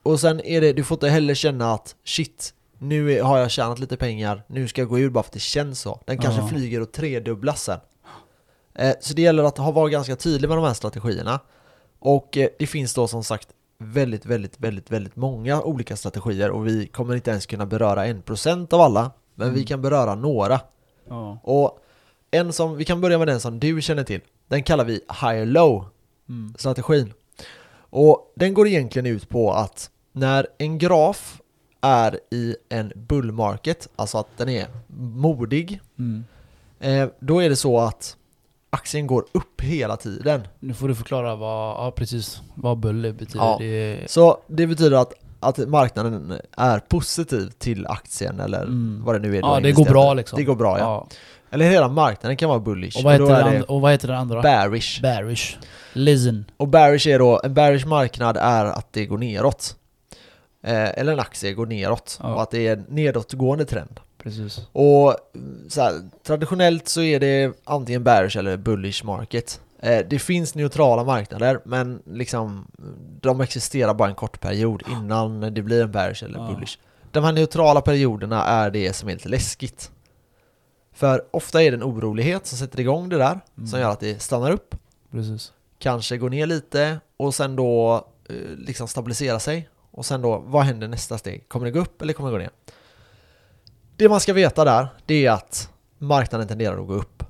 Och sen är det, du får inte heller känna att shit, nu har jag tjänat lite pengar, nu ska jag gå ur bara för att det känns så. Den kanske Ja. flyger och tredubblas sen. Eh, så det gäller att ha, vara ganska tydlig med de här strategierna. Och eh, det finns då som sagt väldigt, väldigt, väldigt, väldigt många olika strategier och vi kommer inte ens kunna beröra en procent av alla. Men vi Mm. kan beröra några. Ja. Och en som, vi kan börja med den som du känner till. Den kallar vi higher low Mm. strategin. Och den går egentligen ut på att när en graf är i en bull market, alltså att den är modig, Mm. eh, då är det så att aktien går upp hela tiden. Nu får du förklara vad, ja precis, vad bulle betyder. Ja. Det Så det betyder att, att marknaden är positiv till aktien eller Mm. vad det nu är. ja det går bra liksom. Det går bra ja. Eller hela marknaden kan vara bullish. Och vad, heter då är den, det and- och vad heter den andra? bearish. Bearish. Listen. Och bearish är då, en bearish marknad är att det går neråt. Eh, eller en aktie går neråt. Ja. Och att det är en nedåtgående trend. Precis. Och så här, traditionellt så är det antingen bearish eller bullish market. Eh, det finns neutrala marknader men liksom de existerar bara en kort period innan det blir en bearish eller Ja. bullish. De här neutrala perioderna är det som är lite läskigt. För ofta är det en orolighet som sätter igång det där, Mm. som gör att det stannar upp Precis. kanske går ner lite och sen då eh, liksom stabilisera sig. Och sen då, vad händer nästa steg? Kommer det gå upp eller kommer det gå ner? Det man ska veta där, det är att marknaden tenderar att gå upp.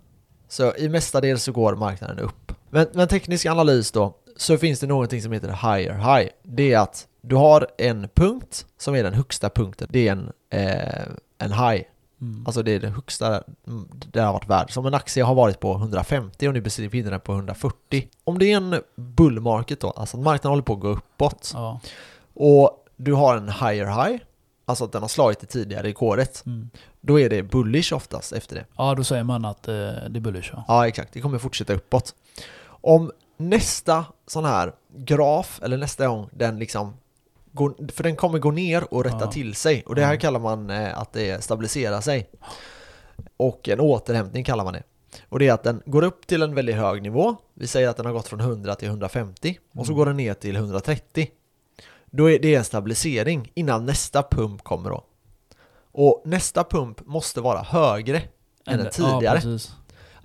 Så i mestadels så går marknaden upp. Men, men teknisk analys då, så finns det någonting som heter higher high. Det är att du har en punkt som är den högsta punkten. Det är en, eh, en high. Mm. Alltså det är det högsta mm, det har varit värd. Som en aktie har varit på 150 och nu befinner den på 140. Om det är en bull market då, alltså att marknaden håller på att gå uppåt Ja. och du har en higher high, alltså att den har slagit det tidigare rekordet, Mm. Då är det bullish oftast efter det. ja, då säger man att eh, det är bullish ja. Ja, exakt. Det kommer fortsätta uppåt. Om nästa sån här graf, eller nästa gång den liksom går, för den kommer gå ner och rätta Ja. till sig. Och det här Ja. kallar man eh, att det stabiliserar sig. Och en återhämtning kallar man det. Och det är att den går upp till en väldigt hög nivå. Vi säger att den har gått från 100 till 150 och så Mm. går den ner till 130. Då är det en stabilisering innan nästa pump kommer då. Och nästa pump måste vara högre än den Ja, tidigare. precis.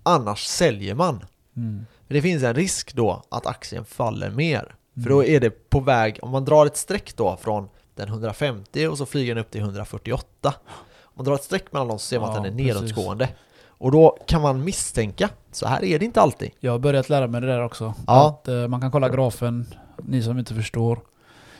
Annars säljer man. Mm. Det finns en risk då att aktien faller mer. För Mm. då är det på väg, om man drar ett streck då från den 150 och så flyger den upp till 148. Om man drar ett streck mellan dem så ser man Ja, att den är precis. nedåtgående. Och då kan man misstänka, så här är det inte alltid. Jag har börjat lära mig det där också. Ja. Att eh, man kan kolla grafen, ni som inte förstår.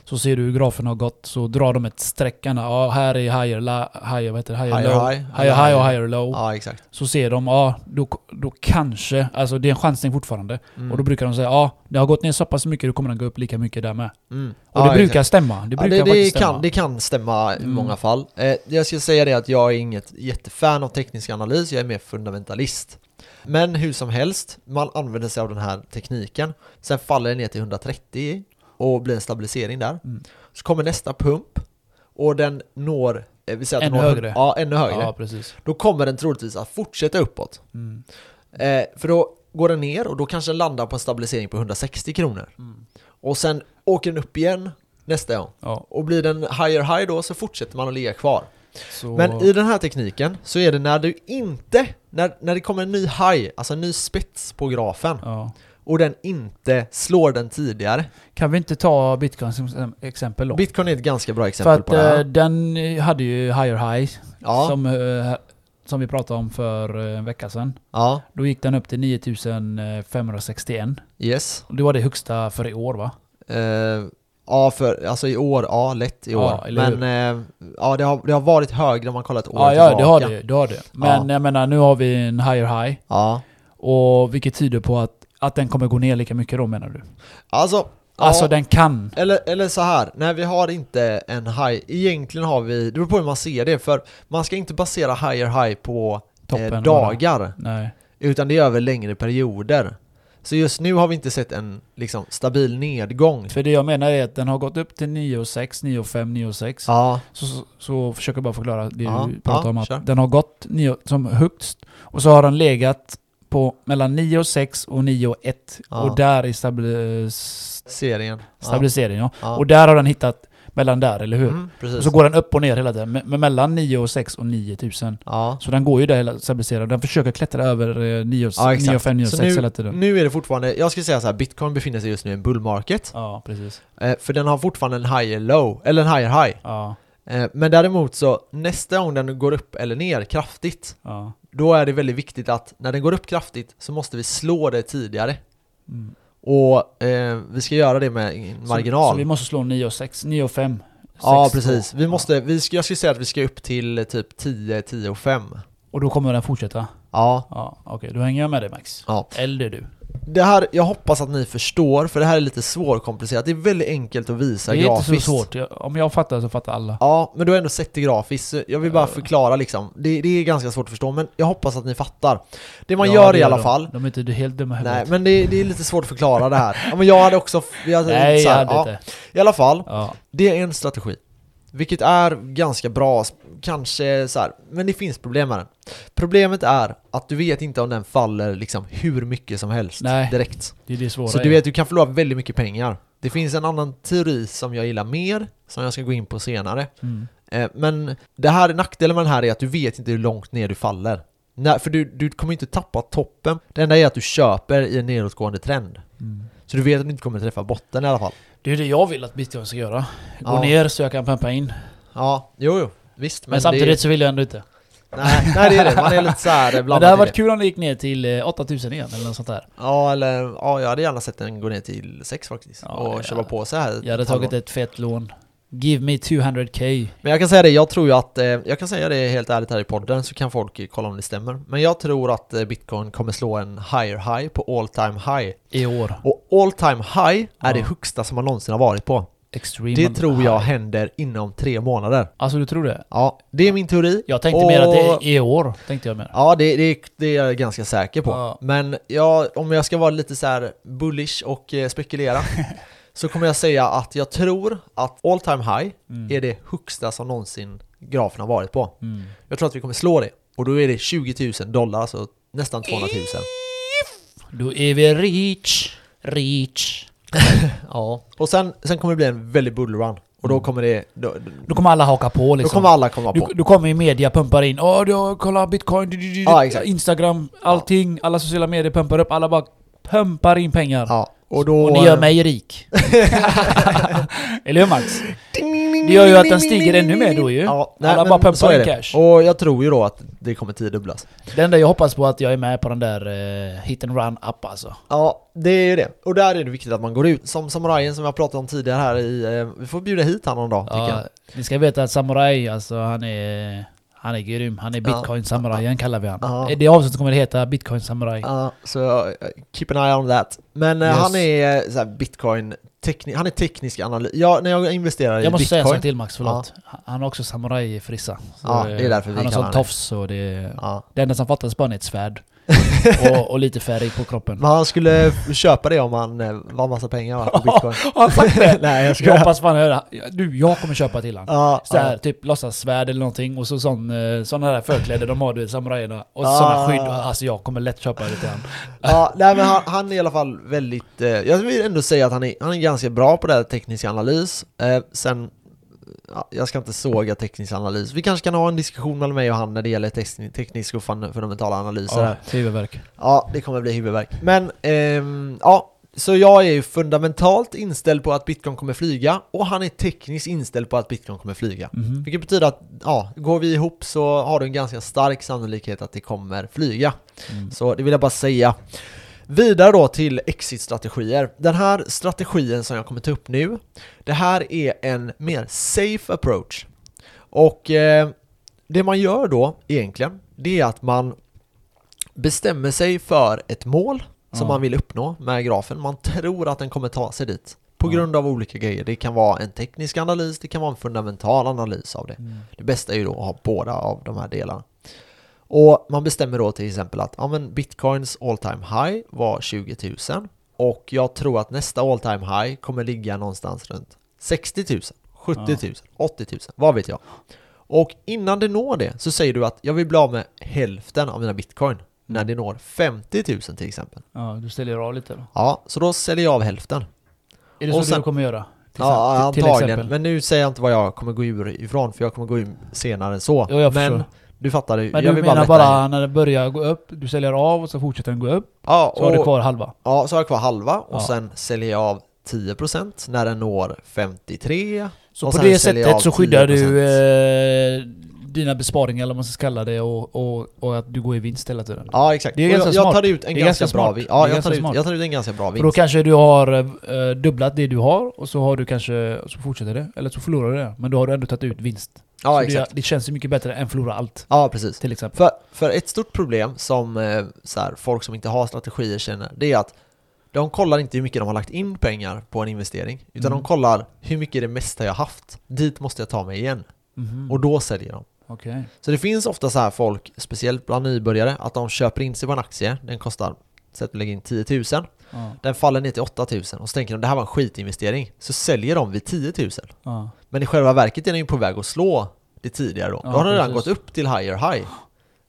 Så ser du hur grafen har gått, så drar de ett streck. Ja, här är higher, la, higher, vad heter det? Higher, Higher low. high. Higher high och higher low. Ja, exakt. Så ser de, ja, då, då kanske, alltså det är en chansning fortfarande. Mm. Och då brukar de säga, ja, det har gått ner så pass mycket, då kommer den gå upp lika mycket där med. Mm. Och Ja, det brukar exakt. stämma. Det Ja, brukar det, det, faktiskt stämma. kan, det kan stämma i Mm. många fall. Eh, jag ska säga det att jag är inget jättefan av teknisk analys, jag är mer fundamentalist. Men hur som helst, man använder sig av den här tekniken. Sen faller det ner till 130 och blir en stabilisering där. Mm. Så kommer nästa pump och den når, eh, vi säger att den Ännu når, högre. Ja, ännu högre. Ja, precis. Då kommer den troligtvis att fortsätta uppåt. Mm. Eh, för då går den ner och då kanske den landar på en stabilisering på 160 kronor. Mm. Och sen åker den upp igen nästa gång. Ja, Och blir den higher high då så fortsätter man att ligga kvar. så... Men i den här tekniken så är det när du inte, när, när det kommer en ny high, alltså en ny spets på grafen Ja. Och den inte slår den tidigare. Kan vi inte ta bitcoin som exempel då? Bitcoin är ett ganska bra För exempel att på det här. eh, den hade ju higher high, Ja, som, eh, som vi pratade om för eh, en vecka sedan. ja, Då gick den upp till 9561. yes. Det var det högsta för i år va? Eh, ja, för, alltså i år, ja lätt i Ja, år. hur? Men eh, ja, det har, det har varit högre om man kollar ett år Ja, ja det har det. det, har det. Men jag menar, nu har vi en higher high. Ja, Och vilket tyder på att, att den kommer gå ner lika mycket då menar du? alltså, Alltså ja, den kan. eller, eller så här, nej vi har inte en high, egentligen har vi, det beror på hur man ser det, för man ska inte basera higher high på Toppen eh, dagar, utan det är över längre perioder. Så just nu har vi inte sett en liksom, stabil nedgång. För det jag menar är att den har gått upp till 9,6, 9,5, 9,6. Ja, Så, så, så försöker jag bara förklara det Ja, du pratar ja, om. Att den har gått 9, som högst och så har den legat på mellan 9,6 och 9,1 Ja. och där är stabilis serien. stabiliseringen. Ja. Ja. Och där har den hittat mellan där, eller hur? Mm. Och så går den upp och ner hela tiden, med mellan 9,6 och 9000. ja. Så den går ju där hela stabiliserad. Den försöker klättra över eh, 9, Ja, exakt. 9,5, Så 9,6 hela tiden. Nu är det fortfarande, jag skulle säga så här, bitcoin befinner sig just nu i en bull market. Ja, precis. Eh, för den har fortfarande en higher low, eller en higher high. Ja, Eh, men däremot så, nästa gång den går upp eller ner kraftigt, ja. Då är det väldigt viktigt att när den går upp kraftigt så måste vi slå det tidigare. Mm. Och eh, vi ska göra det med marginal. Så, så vi måste slå 9,6, 9,5. ja, 6 precis. Vi måste, vi ska, jag skulle säga att vi ska upp till eh, typ 10, 10 och 5. Och då kommer den fortsätta? Ja, Ja, okej. Då hänger jag med dig Max. ja. Eller du. Det här, jag hoppas att ni förstår, för det här är lite svårkomplicerat. Det är väldigt enkelt att visa Det är grafiskt. inte så svårt. Om jag fattar så fattar alla. Ja, men du har ändå sett det grafiskt, jag vill bara förklara liksom. Det, det är ganska svårt att förstå, men jag hoppas att ni fattar. Det man Ja, gör det i alla de. fall, De är inte helt dumma i nej men det, det är lite svårt att förklara det här. Ja, men jag hade också, jag hade Nej, så jag hade ja, inte. I alla fall, Ja. det är en strategi. Vilket är ganska bra, kanske så här, men det finns problem med den. Problemet är att du vet inte om den faller liksom hur mycket som helst Nej. direkt. Det är det svåra. Så du vet, du kan förlora väldigt mycket pengar. Det finns en annan teori som jag gillar mer, som jag ska gå in på senare. Mm. Eh, Men det här, nackdelen med den här är att du vet inte hur långt ner du faller. Nej, för du, du kommer inte tappa toppen. Det enda är att du köper i en nedåtgående trend. Mm. Så du vet att du inte kommer träffa botten i alla fall. Det är det jag vill att bitcoin ska göra. Gå Ja. ner så jag kan pumpa in. Ja, jo, jo. Visst, Men, men, samtidigt det, så vill jag ändå inte. nej, nej, det är det. Man är lite såhär Men blandad det hade varit kul om det gick ner till eh, 8000 igen eller något sånt där. Ja, eller ja, jag hade gärna sett den gå ner till 6 faktiskt. Ja, och ja. köpa på så här. Jag hade tagit ett fett lån. Give me 200k. Men jag kan säga det, jag tror ju att, eh, jag kan säga det helt ärligt här i podden så kan folk kolla om det stämmer. Men jag tror att eh, bitcoin kommer slå en higher high på all time high. I år. Och all time high är Ja. det högsta som man någonsin har varit på. Extreme. Det tror jag händer inom tre månader. Alltså du tror det? Ja, det är min teori. Jag tänkte Och- mer att det är i år. Tänkte jag mer. Ja, det, det, det är jag ganska säker på. Ja. Men ja, om jag ska vara lite så här bullish och eh, spekulera så kommer jag säga att jag tror att all time high Mm. är det högsta som någonsin grafen har varit på. Mm. Jag tror att vi kommer slå det. Och då är det 20 000 dollar, alltså nästan 200 000. Då är vi rich. Rich. Ja. Och sen, sen kommer det bli en väldigt bullrun. Och då Mm. kommer det... Då, Då kommer alla haka på då liksom. kommer alla komma på. du kommer i media pumpar in Åh, du har- kolla bitcoin, du, du, Ja. Instagram, allting, alla sociala medier pumpar upp, alla bara pumpar in pengar. Ja. Och då... Och ni gör mig rik. Eller hur Max? Det gör ju att den stiger ännu mer då ju. Ja, Alla men bara pumpar in cash. Och jag tror ju då att det kommer tiodubblas. Det enda jag hoppas på är att jag är med på den där eh, hit and run app alltså. Ja, det är ju det. Och där är det viktigt att man går ut. Som samurajen som jag pratade om tidigare här i... Eh, vi får bjuda hit han någon dag, tycker Ja, jag. ni ska veta att Samurai, alltså han är... Han är grym. Han är Ja. bitcoin-samurajen kallar vi han. Ja. Det avsnittet kommer det heta bitcoin samurai. Ja, så eh, keep an eye on that. Men eh, Yes. han är eh, så bitcoin... Tekni- han är teknisk analys. Ja, när jag investerar i Jag måste säga en bitcoin... sak till Max, förlåt. Han har också samuraj-frissa. Ja, det är eh, därför vi Han har sån tofs och det är... Ja. Det enda som fattas bara är ett svärd. och, och lite färg på kroppen. Men han skulle köpa det om han eh, vann massa pengar va, på bitcoin. Har han sagt det? Nej, jag Jag skojar. hoppas fan höra. Du, jag kommer köpa till han. Ja, Så här, ja. typ låtsassvärd eller någonting och så sån, eh, såna där förkläder de har du vet, samurajerna. Och Ah. såna skydd. Alltså jag kommer lätt köpa det till han. ja, nej men han, han är i alla fall väldigt... Eh, jag vill ändå säga att han är, han är ganska bra på det här teknisk analys. Eh, sen... Ja, jag ska inte såga teknisk analys. Vi kanske kan ha en diskussion mellan mig och han när det gäller tekn- teknisk och fun- fundamentala analyser. Ja, huvudvärk. Ja, det kommer bli huvudvärk. Men, ehm, ja. Så jag är ju fundamentalt inställd på att bitcoin kommer flyga och han är tekniskt inställd på att bitcoin kommer flyga. Mhm. Vilket betyder att, ja, går vi ihop så har du en ganska stark sannolikhet att det kommer flyga. Mm. Så det vill jag bara säga. Vidare då till exit-strategier. Den här strategin som jag kommer ta upp nu, det här är en mer safe approach. Och eh, det man gör då egentligen, det är att man bestämmer sig för ett mål som Ja. man vill uppnå med grafen. Man tror att den kommer ta sig dit. På grund av olika grejer. Det kan vara en teknisk analys, det kan vara en fundamental analys av det. Mm. Det bästa är ju då att ha båda av de här delarna. Och man bestämmer då till exempel att ja, men bitcoins all time high var 20 000 och jag tror att nästa all time high kommer ligga någonstans runt 60 000, 70 000, 80 000, vad vet jag. Och innan det når det så säger du att jag vill bli av med hälften av mina bitcoin när det når 50 000 till exempel. Ja, du ställer av lite då. Ja, så då säljer jag av hälften. Är det Och så sen- du kommer göra? Till, Ja, till, till antagligen. exempel. Men nu säger jag inte vad jag kommer gå ur ifrån för jag kommer gå ur senare än så. Jo, jag men förstår. Du fattar. Men jag du menar veta bara när det börjar gå upp, du säljer av och så fortsätter den gå upp, Ja, så har du och- kvar halva? Ja, så har jag kvar halva och Ja. sen säljer jag av 10% när den når 53 Så Och på det jag sättet så skyddar 10%. du eh, dina besparingar eller vad man ska kalla det och, och, och att du går i vinst hela tiden. Ja exakt, Det är Och jag, ganska jag smart. tar ut en ganska, ganska bra vinst. Ja, jag tar, ut, smart. jag tar ut en ganska bra För då vinst. kanske du har eh, dubblat det du har och så har du kanske, så fortsätter det, eller så förlorar du det. Men då har du ändå tagit ut vinst. Ja så det, det känns ju mycket bättre än förlora allt, Ja precis. till exempel. För, för ett stort problem som eh, så här, folk som inte har strategier känner, det är att de kollar inte hur mycket de har lagt in pengar på en investering, utan Mm. de kollar hur mycket är det mesta jag haft. Dit måste jag ta mig igen. Mhm. Och då säljer de. Okej. Så det finns ofta så här folk, speciellt bland nybörjare, att de köper in sig på en aktie, den kostar, säg att du lägger in 10 000, Ja. den faller ner till 8 000 och så tänker de det här var en skitinvestering, så säljer de vid 10 000. Ja. Men i själva verket är den ju på väg att slå det tidigare då. Ja, då har den redan precis. gått upp till higher high.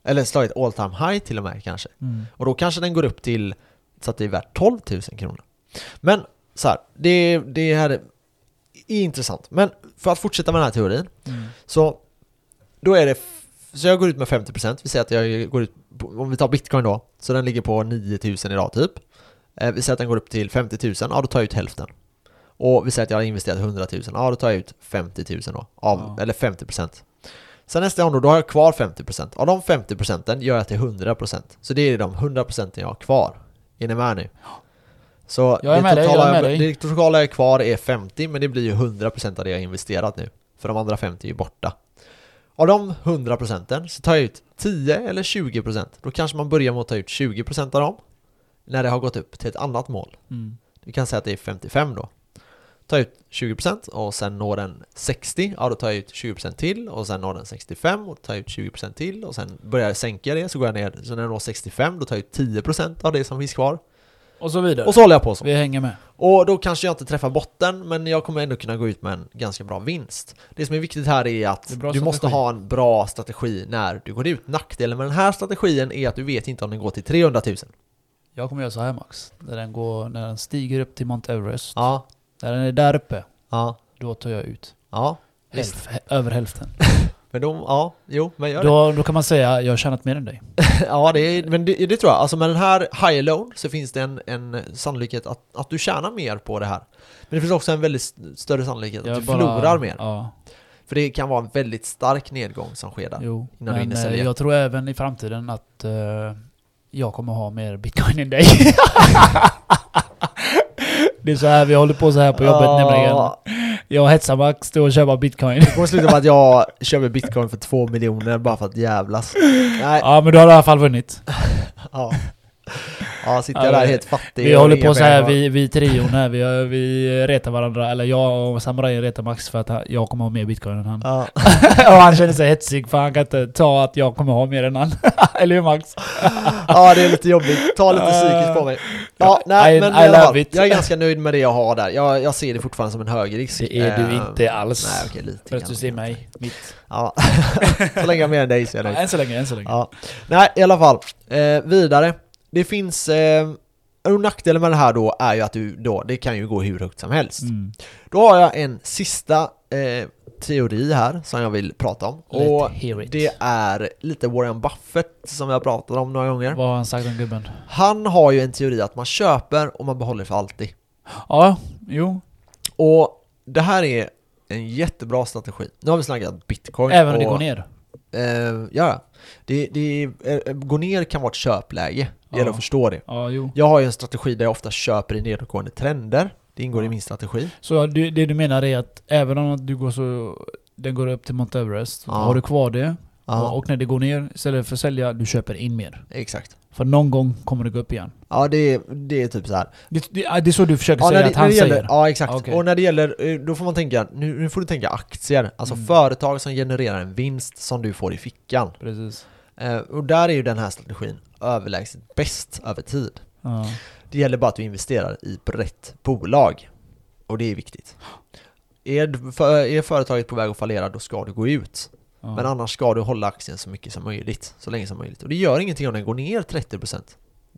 Eller slagit all time high till och med kanske. Mm. Och då kanske den går upp till så att det är värt 12 000 kronor. Men så här, det, det här är intressant. Men för att fortsätta med den här teorin Mm. så då är det, så jag går ut med 50%, vi säger att jag går ut, om vi tar bitcoin då, så den ligger på 9000 idag typ. Eh, vi säger att den går upp till 50 000, ja då tar jag ut hälften. Och vi säger att jag har investerat 100 000, ja då tar jag ut 50 000 då, av, Ja. eller 50%. Sen nästa gång då, då har jag kvar 50%. Av de 50% gör jag till 100%. Så det är de 100% jag har kvar. Är ni med nu? Så Jag är det, med dig, jag totala, är med dig. det totala jag är kvar är 50, men det blir ju 100% av det jag har investerat nu. För de andra 50 är ju borta. Av de 100 procenten så tar jag ut 10 eller 20 procent. Då kanske man börjar med att ta ut 20 procent av dem när det har gått upp till ett annat mål. Mm. Vi kan säga att det är 55 då. Ta ut 20 procent och sen når den 60, ja då tar jag ut 20 procent till och sen når den 65 och tar ut 20 procent till och sen börjar jag sänka det så går jag ner, så när den når 65 då tar jag ut 10 procent av det som finns kvar. Och så vidare. Och så håller jag på så. Vi hänger med. Och då kanske jag inte träffar botten, men jag kommer ändå kunna gå ut med en ganska bra vinst. Det som är viktigt här är att är du måste strategi. ha en bra strategi när du går ut. Nackdelen med den här strategin är att du vet inte om den går till 300 000. Jag kommer göra så här Max. När den, går, när den stiger upp till Mount Everest, Ja, när den är där uppe, ja, då tar jag ut. ja. Hälf, hä- över hälften. Men då, ja, jo, men gör det. Då, då kan man säga jag har tjänat mer än dig. Ja, det är, men det, det tror jag. Alltså med den här high loan så finns det en, en sannolikhet att, att du tjänar mer på det här. Men det finns också en väldigt st- större sannolikhet att Jag du bara- förlorar mer. Ja. För det kan vara en väldigt stark nedgång som sker där. Jo, Innan du men hinner eh, jag tror även i framtiden att eh, jag kommer ha mer bitcoin än dig. det är så här vi håller på så här på jobbet nämligen. Ja, Jag och Hetsa-Max står och köper bitcoin. Det kommer sluta med att jag köper bitcoin för två miljoner bara för att jävlas. Nej, ja men du har i alla fall vunnit. ja. Ja, sitter Ja, jag där vi- helt fattig Vi håller på så här, vi, vi trion här, vi, vi retar varandra, eller jag och Samurai retar Max för att han- jag kommer ha mer bitcoin än han. Ja. och han känner sig hetsig för han kan inte ta att jag kommer ha mer än han. eller hur Max? ja, det är lite jobbigt. Ta lite psykiskt på mig. Ja, nej, I- men I love fall, it. jag är ganska nöjd med det jag har där. Jag, jag ser det fortfarande som en hög risk. Det är du Eh, inte alls. Nej, okej, lite för att grann. du ser mig, mitt. Ja. så länge jag är mer än dig så är jag Ja, nöjd. än så länge, än så länge. Ja. Nej, i alla fall. Eh, vidare. Det finns... Eh, och nackdelen med det här då är ju att du då, det kan ju gå hur högt som helst. Mm. Då har jag en sista eh, teori här som jag vill prata om. Let Och det är lite Warren Buffett som jag pratat om några gånger. Vad har han sagt om gubben? Han har ju en teori att man köper och man behåller för alltid. Ja, jo. Och det här är en jättebra strategi. Nu har vi snackat bitcoin. Även om det går ner. Eh, ja, det, det, eh, gå ner kan vara ett köpläge. Det gäller Ja. att förstå det. Ja. Jag har ju en strategi där jag ofta köper i nedåtgående trender. Det ingår i Ja. min strategi. Så det du menar är att även om du går så... Den går upp till Mount Everest, Ja. har du kvar det Ja, och när det går ner, istället för att sälja, du köper in mer. exakt. För någon gång kommer det gå upp igen. Ja, det, är- det är typ så här. Det, det, det är så du försöker Ja, säga det, att han gäller, säger? ja exakt. Okej. Och när det gäller, eh, då får man tänka, nu, nu får du tänka aktier. Alltså Mm. företag som genererar en vinst som du får i fickan. Precis. Eh, och där är ju den här strategin överlägset bäst över tid. Ja. Det gäller bara att du investerar i rätt bolag. Och det är viktigt. Är, för, är företaget på väg att fallera, då ska du gå ut. Ja. Men annars ska du hålla aktien så mycket som möjligt, så länge som möjligt. Och det gör ingenting om den går ner 30%.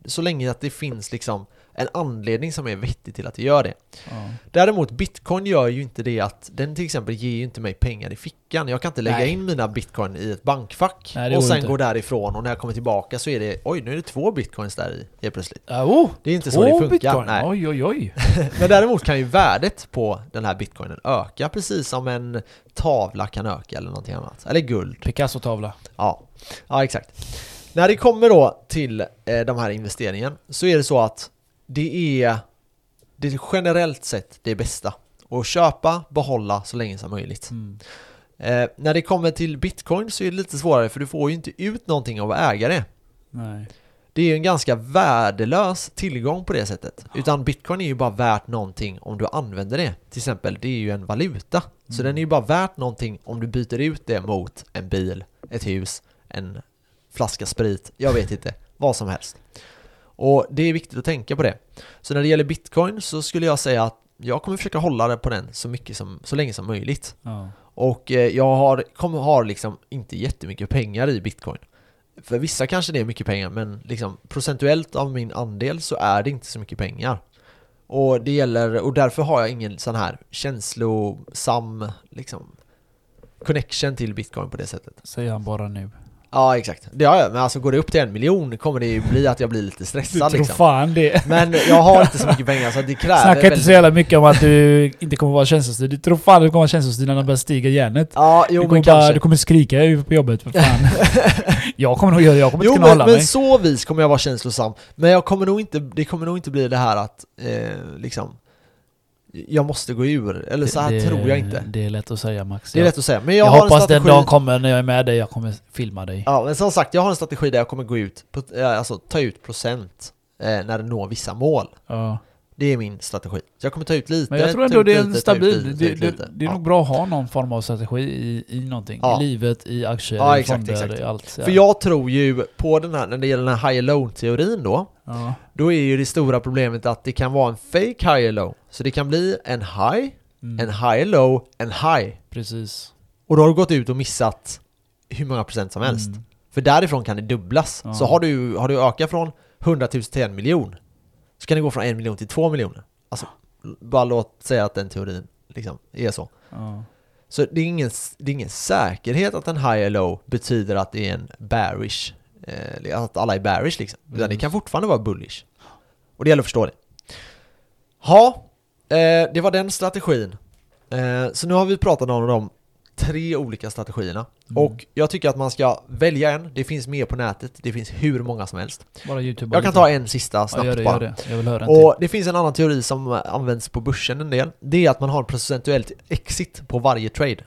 Så länge att det finns liksom en anledning som är vettig till att det gör det. Ja. Däremot bitcoin gör ju inte det att den till exempel ger ju inte mig pengar i fickan. Jag kan inte lägga Nej. in mina bitcoin i ett bankfack Nej, och sen inte. gå därifrån och när jag kommer tillbaka så är det oj nu är det två bitcoins där i helt plötsligt. Ja, oh, Det är inte så det funkar. bitcoin. Nej. Oj, oj, oj. Men däremot kan ju värdet på den här bitcoinen öka precis som en tavla kan öka eller någonting annat. Eller guld. Picasso-tavla. Ja, ja exakt. När det kommer då till eh, de här investeringen så är det så att det är det är generellt sett det bästa. Att köpa, behålla så länge som möjligt. Mm. Eh, när det kommer till bitcoin så är det lite svårare för du får ju inte ut någonting av att äga det. Nej. Det är ju en ganska värdelös tillgång på det sättet. Utan bitcoin är ju bara värt någonting om du använder det. Till exempel, det är ju en valuta. Så Mm. den är ju bara värt någonting om du byter ut det mot en bil, ett hus, en flaska sprit, jag vet inte. Vad som helst. Och det är viktigt att tänka på det. Så när det gäller bitcoin så skulle jag säga att jag kommer försöka hålla det på den så mycket som, så länge som möjligt. Ja. Och eh, jag har, kommer, har liksom inte jättemycket pengar i bitcoin. För vissa kanske det är mycket pengar, men liksom procentuellt av min andel så är det inte så mycket pengar. Och det gäller, och därför har jag ingen sån här känslosam liksom connection till bitcoin på det sättet. Säger han bara nu. Ja exakt, det har jag, men alltså går det upp till en miljon kommer det ju bli att jag blir lite Du stressad tror liksom. fan det. Men jag har inte så mycket pengar så det kräver Snacka inte väldigt- så jävla mycket om att du inte kommer vara känslostyrd. Du tror fan du kommer vara känslostyrd när de börjar stiga järnet. Ja, Du jo kommer, men bara, kanske. du kommer skrika på jobbet för fan. jag kommer nog göra det, jag kommer Jo inte kunna men, hålla men mig. så vis kommer jag vara känslosam Men jag kommer nog inte, det kommer nog inte bli det här att eh, liksom Jag måste gå ur, eller så här det, tror jag inte Det är lätt att säga Max. Det är lätt att säga, men jag, jag, har en hoppas den dagen kommer när jag är med dig, jag kommer filma dig. Ja men som sagt, jag har en strategi där jag kommer gå ut, eh, alltså ta ut procent eh, när det når vissa mål Ja. Det är min strategi Så jag kommer ta ut lite, Men jag tror ändå det är en stabil... lite, Det, det, det är ja. nog bra att ha någon form av strategi i, i någonting. Ja. I livet, i aktier, Ja, i exakt, fonder, exakt. i allt. För jag tror ju på den här, när det gäller den här high low teorin då Ja. Då är ju det stora problemet att det kan vara en fake high low Så det kan bli en high, Mm. en high low, en high Precis. Och då har du gått ut och missat hur många procent som helst. Mm. För därifrån kan det dubblas. Så har du, har du ökat från 100 000 till en miljon så kan det gå från en miljon till två miljoner. Alltså, bara låt säga att den teorin liksom är så. Ja. Så det är ingen, det är ingen säkerhet att en high or low betyder att det är en bearish, eh, att alla är bearish liksom. Utan Mm. det kan fortfarande vara bullish. Och det gäller att förstå det. Ja, eh, det var den strategin. Eh, så nu har vi pratat om de tre olika strategierna. Mm. Och jag tycker att man ska välja en, det finns mer på nätet, det finns hur många som helst. Bara youtube Jag kan ta en sista Ja, snabbt gör det, gör det. Jag vill höra en Och det finns en annan teori som används på börsen en del. Det är att man har en procentuellt exit på varje trade.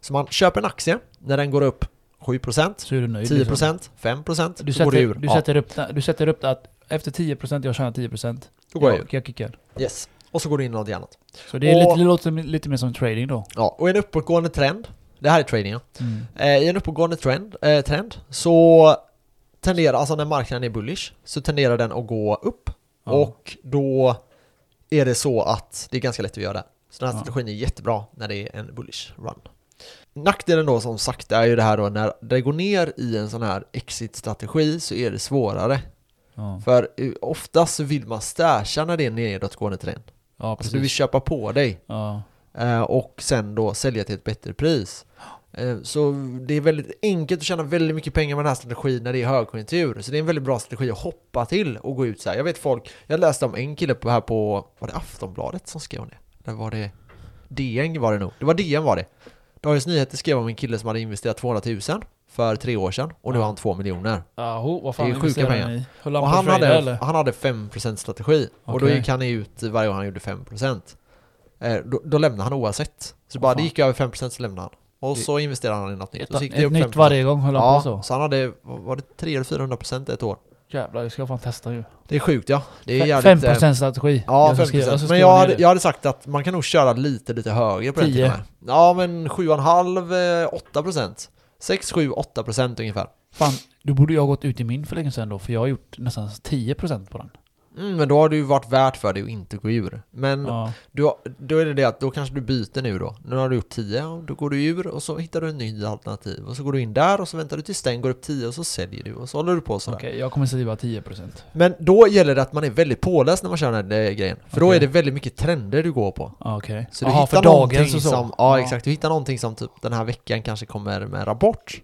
Så man köper en aktie, när den går upp 7%, till. Så är du nöjd. 10%, liksom. 5% Du så går det sätter, ur. du, Ja, sätter upp, du sätter upp att efter 10% jag tjänar 10% då går jag jag, jag kickar. Yes. Och så går du in i något annat. Så det, är Och- lite, det låter lite mer som trading då. Ja, och en uppåtgående trend, det här är trading ja. Mm. Eh, I en uppåtgående trend, eh, trend så tenderar, alltså när marknaden är bullish, så tenderar den att gå upp. Ja. Och då är det så att det är ganska lätt att göra det. Så den här Ja. strategin är jättebra när det är en bullish run. Nackdelen då som sagt är ju det här då när det går ner i en sån här exit-strategi så är det svårare. Ja, För eh, oftast så vill man stasha när det är en nedåtgående trend. Ja Alltså du vill köpa på dig Ja. eh, och sen då sälja till ett bättre pris. Eh, Så det är väldigt enkelt att tjäna väldigt mycket pengar med den här strategin när det är högkonjunktur. Så det är en väldigt bra strategi att hoppa till och gå ut så här. Jag vet folk, jag läste om en kille på här på, var det Aftonbladet som skrev om det? Eller var det DN var det nog? Det var DN var det. Dagens Nyheter skrev om en kille som hade investerat 200 000 för tre år sedan och nu har han 2 miljoner. Ja, ho, vad fan Det är sjuka pengar. Och han hade, eller? han hade 5% strategi och då gick han ut varje gång han gjorde 5% eh, då, då lämnade han oavsett Så Åh, bara det fan. gick över 5% så lämnade han Och Det- så investerade han i något nytt Ett, och så gick ett det upp nytt 5%. varje gång höll han Ja, på så? så han hade, var det 300 eller 400% ett år Jävlar, jag ska fan testa ju. Det är sjukt ja Det är jävligt, eh, 5% strategi. Ja, Jag ska skriva- 5% jag ska Men skriva jag hade, det. jag hade sagt att man kan nog köra lite, lite högre på den 10. till och med. Ja men 7,5, eh, 8% 6, 7, 8% ungefär Fan, då borde jag ha gått ut i min för länge sedan då, för jag har gjort nästan 10% på den mm, Men då har det ju varit värt för dig att inte gå ur Men Ja. Har- då är det det att då kanske du byter nu då. Nu har du gjort 10, ja, då går du ur och så hittar du en ny alternativ. Och så går du in där och så väntar du tills den går upp 10 och så säljer du och så håller du på sådär. Okej, jag kommer skriva 10%. Men då gäller det att man är väldigt påläst när man kör den här eh, grejen. För då Okej. är det väldigt mycket trender du går på. Ja, Okej. Så du Jaha, hittar för och så? som, ja, exakt, du hittar någonting som typ den här veckan kanske kommer med rapport.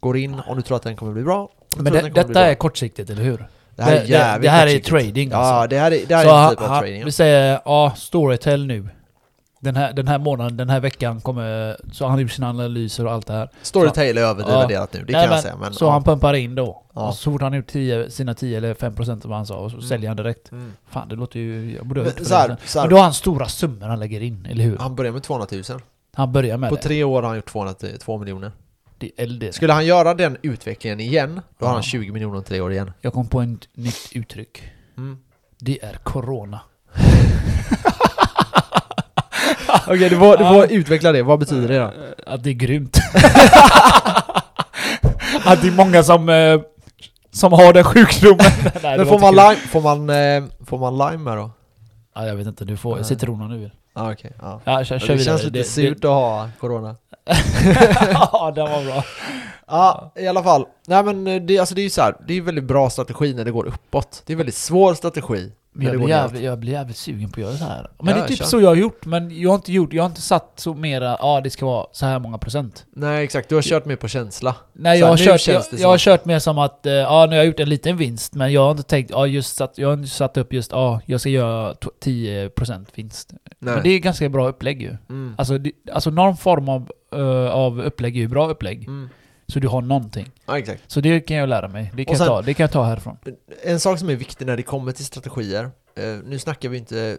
Går in om du tror att den kommer bli bra. Men det, detta är kortsiktigt, eller hur? Det här är det- jävligt det här är trading, Ja, alltså. det här är, det här så är en typ av han, trading. ja. vi säger, ja, Storytel nu. Den här, den här månaden, den här veckan kommer... Så han gjort sina analyser och allt det här. Storytel är övervärderat nu, det Nej, kan men- jag säga. Men, så ja. han pumpar in då. Ja. Och så fort han gjort 10, sina 10 eller 5% som han sa, och så Mm. säljer han direkt. Mm. Fan, det låter ju... Jag borde ha Men gjort här, Men då har han stora summor han lägger in, eller hur? Han börjar med 200 000. Han börjar med På det. tre år har han gjort 200, 2 miljoner. Det. Eller det. Skulle han göra den utvecklingen igen, då har han 20 miljoner om tre år igen. Jag kom på ett nytt uttryck. Mm. Det är corona. Okej, du får, du får utveckla det. Vad betyder det då? Att det är grymt. att det är många som, eh, som har den sjukdomen. Nej, Men var får man, lime, får, man, eh, får man lime med då? Ja, jag vet inte, du får citronen nu. Ah, okej. ja. Ja, kör, kör det känns lite surt att ha corona. ja, den var bra. Ja, i alla fall. Nej men eh, det, alltså, det är ju så här, det är väldigt bra strategi när det går uppåt. Det är väldigt svår strategi. Men jag blir, jävligt, jag blir jävligt sugen på att göra så här. Men Ja, det är typ kör. så jag har gjort, men jag har inte gjort, jag har inte satt så mera, ja det ska vara så här många procent. Nej exakt, du har kört mer på känsla. Nej jag har, här, nu kört, jag, jag har kört mer som att, eh, ja nu har jag gjort en liten vinst, men jag har inte tänkt, ja just satt, jag har inte satt upp just, ja jag ska göra to- 10% vinst. Nej. Men det är ganska bra upplägg ju. Mm. Alltså, det, alltså någon form av, eh, av upplägg är ju bra upplägg. Mm. Så du har någonting. Ja exakt. Så det kan jag lära mig. Det kan, sen- jag, ta, det kan jag ta härifrån. En sak som är viktig när det kommer till strategier, eh, nu snackar vi inte,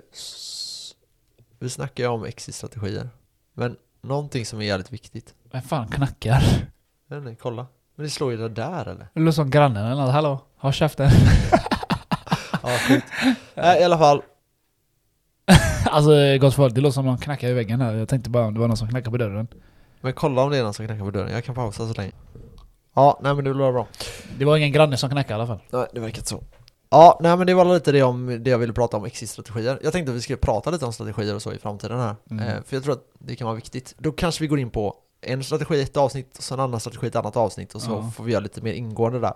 vi snackar ju om exit-strategier. Men någonting som är jävligt viktigt. Vem fan knackar? Nej, nej, kolla. Men det slår ju det där eller? Det låter som grannen eller något. Hallå? Håll käften. Ja, sjukt. Nej, i alla fall. alltså gott folk, det låter som någon knackar i väggen här. Jag tänkte bara om det var någon som knackade på dörren. Men kolla om det är någon som knackar på dörren. Jag kan pausa så länge. Ja, nej men det blir bra. Det var ingen granne som knackade i alla fall. Nej, det verkar inte så. Ja, nej men det var lite det om det jag ville prata om exit-strategier. Jag tänkte att vi skulle prata lite om strategier och så i framtiden här. Mm. Eh, för jag tror att det kan vara viktigt. Då kanske vi går in på en strategi i ett avsnitt och så en annan strategi i ett annat avsnitt och så Ja. får vi göra lite mer ingående där.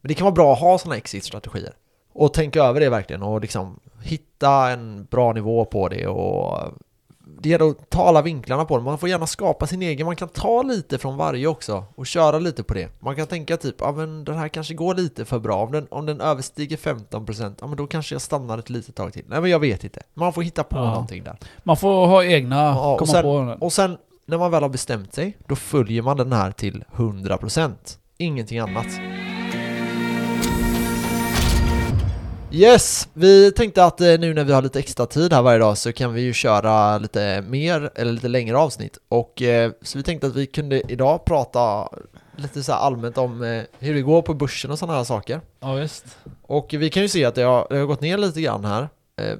Men det kan vara bra att ha sådana exit-strategier. Och tänka över det verkligen och liksom hitta en bra nivå på det och det gäller att ta alla vinklarna på det. Man får gärna skapa sin egen, man kan ta lite från varje också och köra lite på det. Man kan tänka typ, ja men den här kanske går lite för bra. Om den, om den överstiger 15%, ja men då kanske jag stannar ett litet tag till. Nej men jag vet inte. Man får hitta på Ja. någonting där. Man får ha egna, Ja, och komma sen- på. Och sen när man väl har bestämt sig, då följer man den här till 100%. Ingenting annat. Yes, vi tänkte att eh, nu när vi har lite extra tid här varje dag så kan vi ju köra lite mer eller lite längre avsnitt och eh, så vi tänkte att vi kunde idag prata lite så här allmänt om eh, hur det går på börsen och sådana här saker. Ja visst. Och vi kan ju se att det har, det har gått ner lite grann här.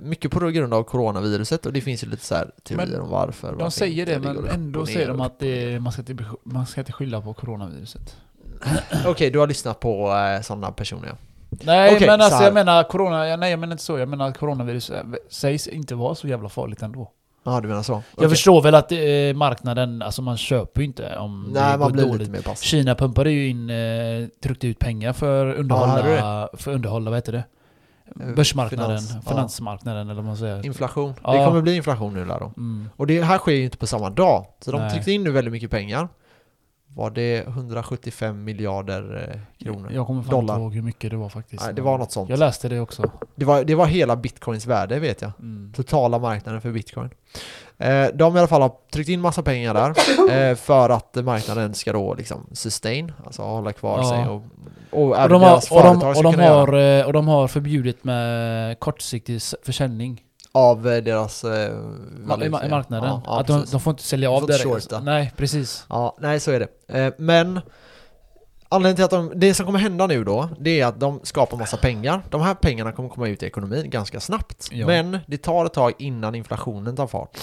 Mycket på grund av coronaviruset och det finns ju lite så här teorier Men om varför. De säger det men ändå säger de att det, man, ska inte, man ska inte skylla på coronaviruset. Okej, du har lyssnat på sådana personer ja. Nej Okej, men så alltså jag menar corona, ja, nej jag menar inte så. Jag menar att coronavirus eh, sägs inte vara så jävla farligt ändå. Ja, du menar så? Jag förstår väl att eh, marknaden, alltså man köper ju inte om Nej, det man går blir dåligt. lite mer passiv. Kina pumpade ju in, eh, tryckte ut pengar för underhålla, för underhålla, vad heter det? Eh, Börsmarknaden, finans, ja. finansmarknaden eller vad man säger. Inflation. Ja. Det kommer bli inflation nu där då. Mm. Och det här sker ju inte på samma dag. Så de Nej. tryckte in nu väldigt mycket pengar. Var det 175 miljarder eh, kronor? Jag kommer fan Dollar. inte ihåg hur mycket det var faktiskt. Nej, det var något sånt. Jag läste det också. Det var, det var hela bitcoins värde vet jag. Mm. Totala marknaden för bitcoin. Eh, de i alla fall har tryckt in massa pengar där eh, för att marknaden ska då liksom sustain, alltså hålla kvar Ja. sig och, och Och även de, deras har, och, de, företag och, ska de kunna göra har, och de har förbjudit med kortsiktig försäljning av eh, deras eh, valuta, ma- marknaden. Ja, ja, att de, de får inte sälja De av får inte det. shorta. Nej, precis. Ja, nej så är det. Eh, men anledningen till att de, det som kommer hända nu då, det är att de skapar massa pengar. De här pengarna kommer komma ut i ekonomin ganska snabbt. Ja. Men det tar ett tag innan inflationen tar fart.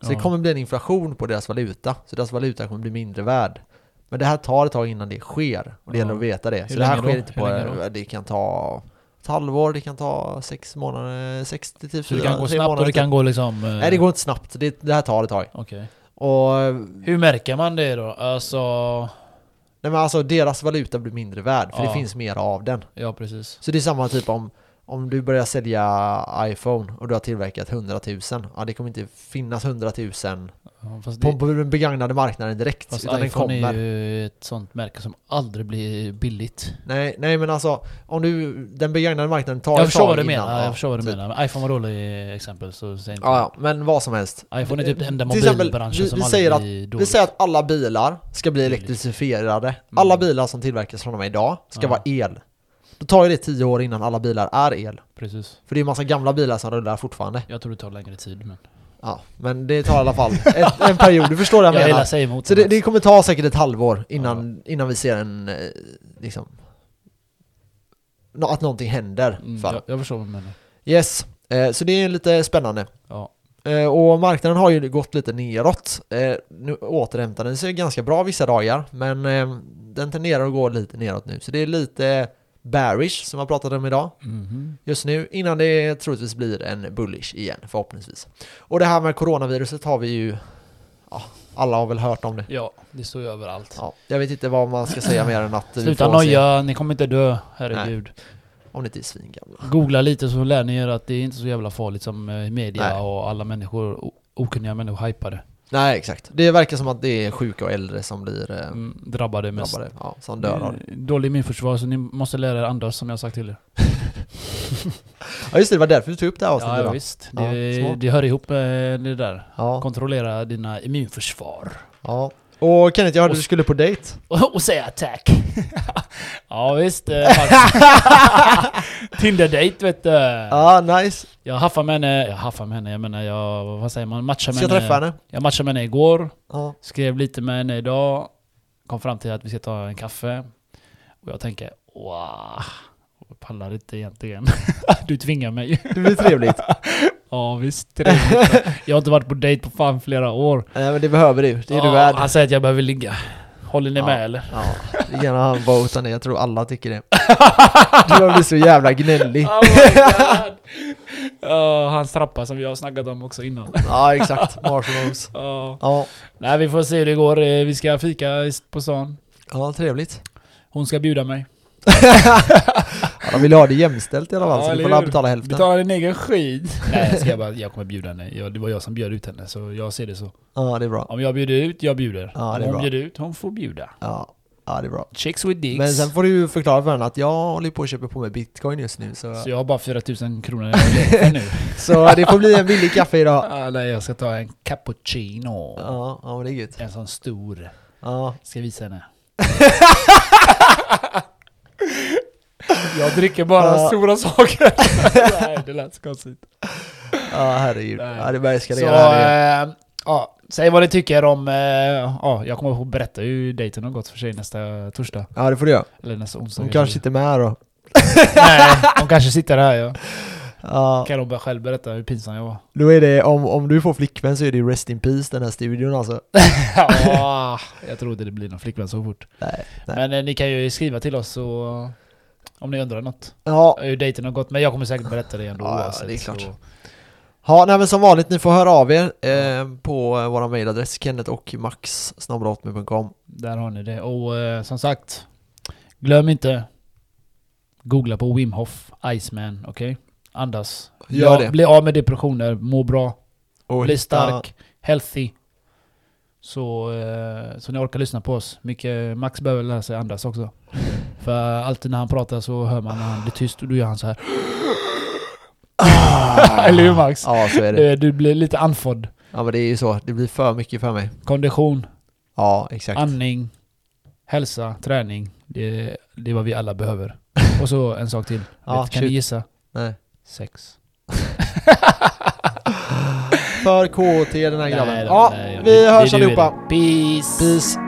Så det kommer bli en inflation på deras valuta, så deras valuta kommer bli mindre värd. Men det här tar ett tag innan det sker, och det gäller att veta det. Så det här sker då? inte på, det kan ta ett halvår, det kan ta sex månader, 60 till Så det 4, kan gå snabbt och månader. det kan gå liksom... eh, Nej det går inte snabbt, det, det här tar ett tag. Okej. Och Hur märker man det då? Alltså... Nej men alltså deras valuta blir mindre värd, för Ja. det finns mer av den. Ja, precis. Så det är samma typ om, om du börjar sälja iPhone och du har tillverkat 100 000, ja det kommer inte finnas 100 000 Ja, på, det, på den begagnade marknaden direkt, fast utan den iPhone kommer. är ju ett sånt märke som aldrig blir billigt. Nej, nej men alltså, om du, den begagnade marknaden tar Jag ett tag innan, menar, ja, jag förstår vad du typ. menar. Men iPhone var dåligt exempel, så säg inte Ja, ja, men vad som helst. iPhone är typ den enda mobilbranschen vi- som vi aldrig att- blir Vi dålig. säger att alla bilar ska bli elektrifierade. Alla bilar som tillverkas från och med idag ska Ja. vara el. Då tar ju det tio år innan alla bilar är el. Precis. För det är massa gamla bilar som rullar fortfarande. Jag tror det tar längre tid men... Ja, men det tar i alla fall ett, en period, du förstår vad jag Jag menar. säga emot Så det, det kommer ta säkert ett halvår innan, innan vi ser en, eh, liksom, att någonting händer mm, jag, jag förstår vad du menar. Yes, eh, så det är lite spännande. Ja. Eh, och marknaden har ju gått lite neråt. Eh, nu återhämtar den sig ganska bra vissa dagar, men den tenderar att gå lite neråt nu. Så det är lite bearish som jag pratade om idag Mhm. just nu, innan det troligtvis blir en bullish igen förhoppningsvis. Och det här med coronaviruset har vi ju, ja, alla har väl hört om det. Ja, det står ju överallt. Ja, jag vet inte vad man ska säga mer än att Sluta noja, ni kommer inte dö, herregud. om det inte är svingamla. Googla lite så lär ni er att det är inte så jävla farligt som eh, media Nej. och alla människor, okunniga människor hypade. Nej, exakt. Det verkar som att det är sjuka och äldre som blir eh, Mm, drabbade mest. drabbade, ja, som dör av det. Eh, Dålig immunförsvar, så ni måste lära er andas som jag har sagt till er. Ja just det, det var därför du tog upp det här Ja, avsnittet ja då. visst. Ja, Det, smart. det hör ihop med det där. Ja, Kontrollera dina immunförsvar. ja. Och Kenneth, jag hörde du skulle på dejt. Och, och säga tack. ja visst. Eh, faktiskt. Tinder-date vet du. Ja, nice. Jag haffar med henne, jag haffar med henne, jag menar jag, vad säger man, matchar med Ska jag träffa henne? Jag matchade med henne igår, Ja. skrev lite med henne idag, kom fram till att vi ska ta en kaffe. Och jag tänker, wow, jag pallar inte egentligen. du tvingar mig. Det blir trevligt. Ja visst, trevligt. Jag har inte varit på dejt på fan flera år. Nej men det behöver du, det är du värd. Han säger att jag behöver ligga. Håller ni Ja. med eller? Ja, det kan han vota ner, jag tror alla tycker det. Du har blivit så jävla gnällig. Oh! Ja, hans trappa som vi har snackat om också innan. Ja exakt, marshmallows. Ja. Ja, Nej, vi får se hur det går. Eh, Vi ska fika på stan. ja trevligt. Hon ska bjuda mig. Ja, de vill ha det jämställt i alla fall, Ja, så du får la betala hälften. Betala din egen skit. Nej, jag, ska bara, jag kommer bjuda henne. Jag, det var jag som bjöd ut henne, så jag ser det så. Ja, det är bra. Om jag bjuder ut, jag bjuder. Ja, det är Om hon bra. bjuder ut, hon får bjuda. Ja. Ja, det är bra. Chicks with dicks. Men sen får du ju förklara för henne att jag håller på att köpa på mig bitcoin just nu så, Så jag har bara 4000 kronor nu. så det får bli en billig kaffe idag. Ah, nej, jag ska ta en cappuccino. Ja, ja det är gött. En sån stor. Ja. Ska visa henne. jag dricker bara Ja. stora saker. nej, det lät så konstigt. Ja, herregud. Ja, det börjar Så, eh, ja, säg vad ni tycker om... Ja, jag kommer att berätta hur dejten har gått för sig nästa torsdag. Ja, det får du göra. Eller nästa onsdag. Hon kanske sitter med här då. Nej, de kanske sitter här ja. Ja, Kan de bara själv berätta hur pinsam jag var. då är det, om, om du får flickvän så är det rest in peace den här studion alltså. ja, jag tror inte det blir någon flickvän så fort. Nej, nej. Men eh, ni kan ju skriva till oss så, om ni undrar något. Ja, Hur dejten har gått, men jag kommer säkert berätta det ändå Ja, ja, det är klart. Så, Ja, nej men som vanligt, ni får höra av er eh, på eh, våra mailadress kenneth och max där har ni det. Och eh, som sagt, glöm inte googla på Wim Hof Iceman, okej? Andas. Gör Ja, det. Bli av med depressioner, må bra, och bli hitta- stark, healthy. Så, eh, så ni orkar lyssna på oss. Mycket, Max behöver lära sig andas också. För alltid när han pratar så hör man när han blir tyst och då gör han så här. Eller hur Max? Ja, så är det. Eh, Du blir lite andfådd. Ja men det är ju så, det blir för mycket för mig. Kondition, Ja, exakt. andning, hälsa, träning. Det, det är vad vi alla behöver. Och så en sak till. Ja, Vet, kan shoot. ni gissa? Nej. Sex. För KT den här grabben. Nej, Ja, nej, vi det- hörs det allihopa. Peace! Peace.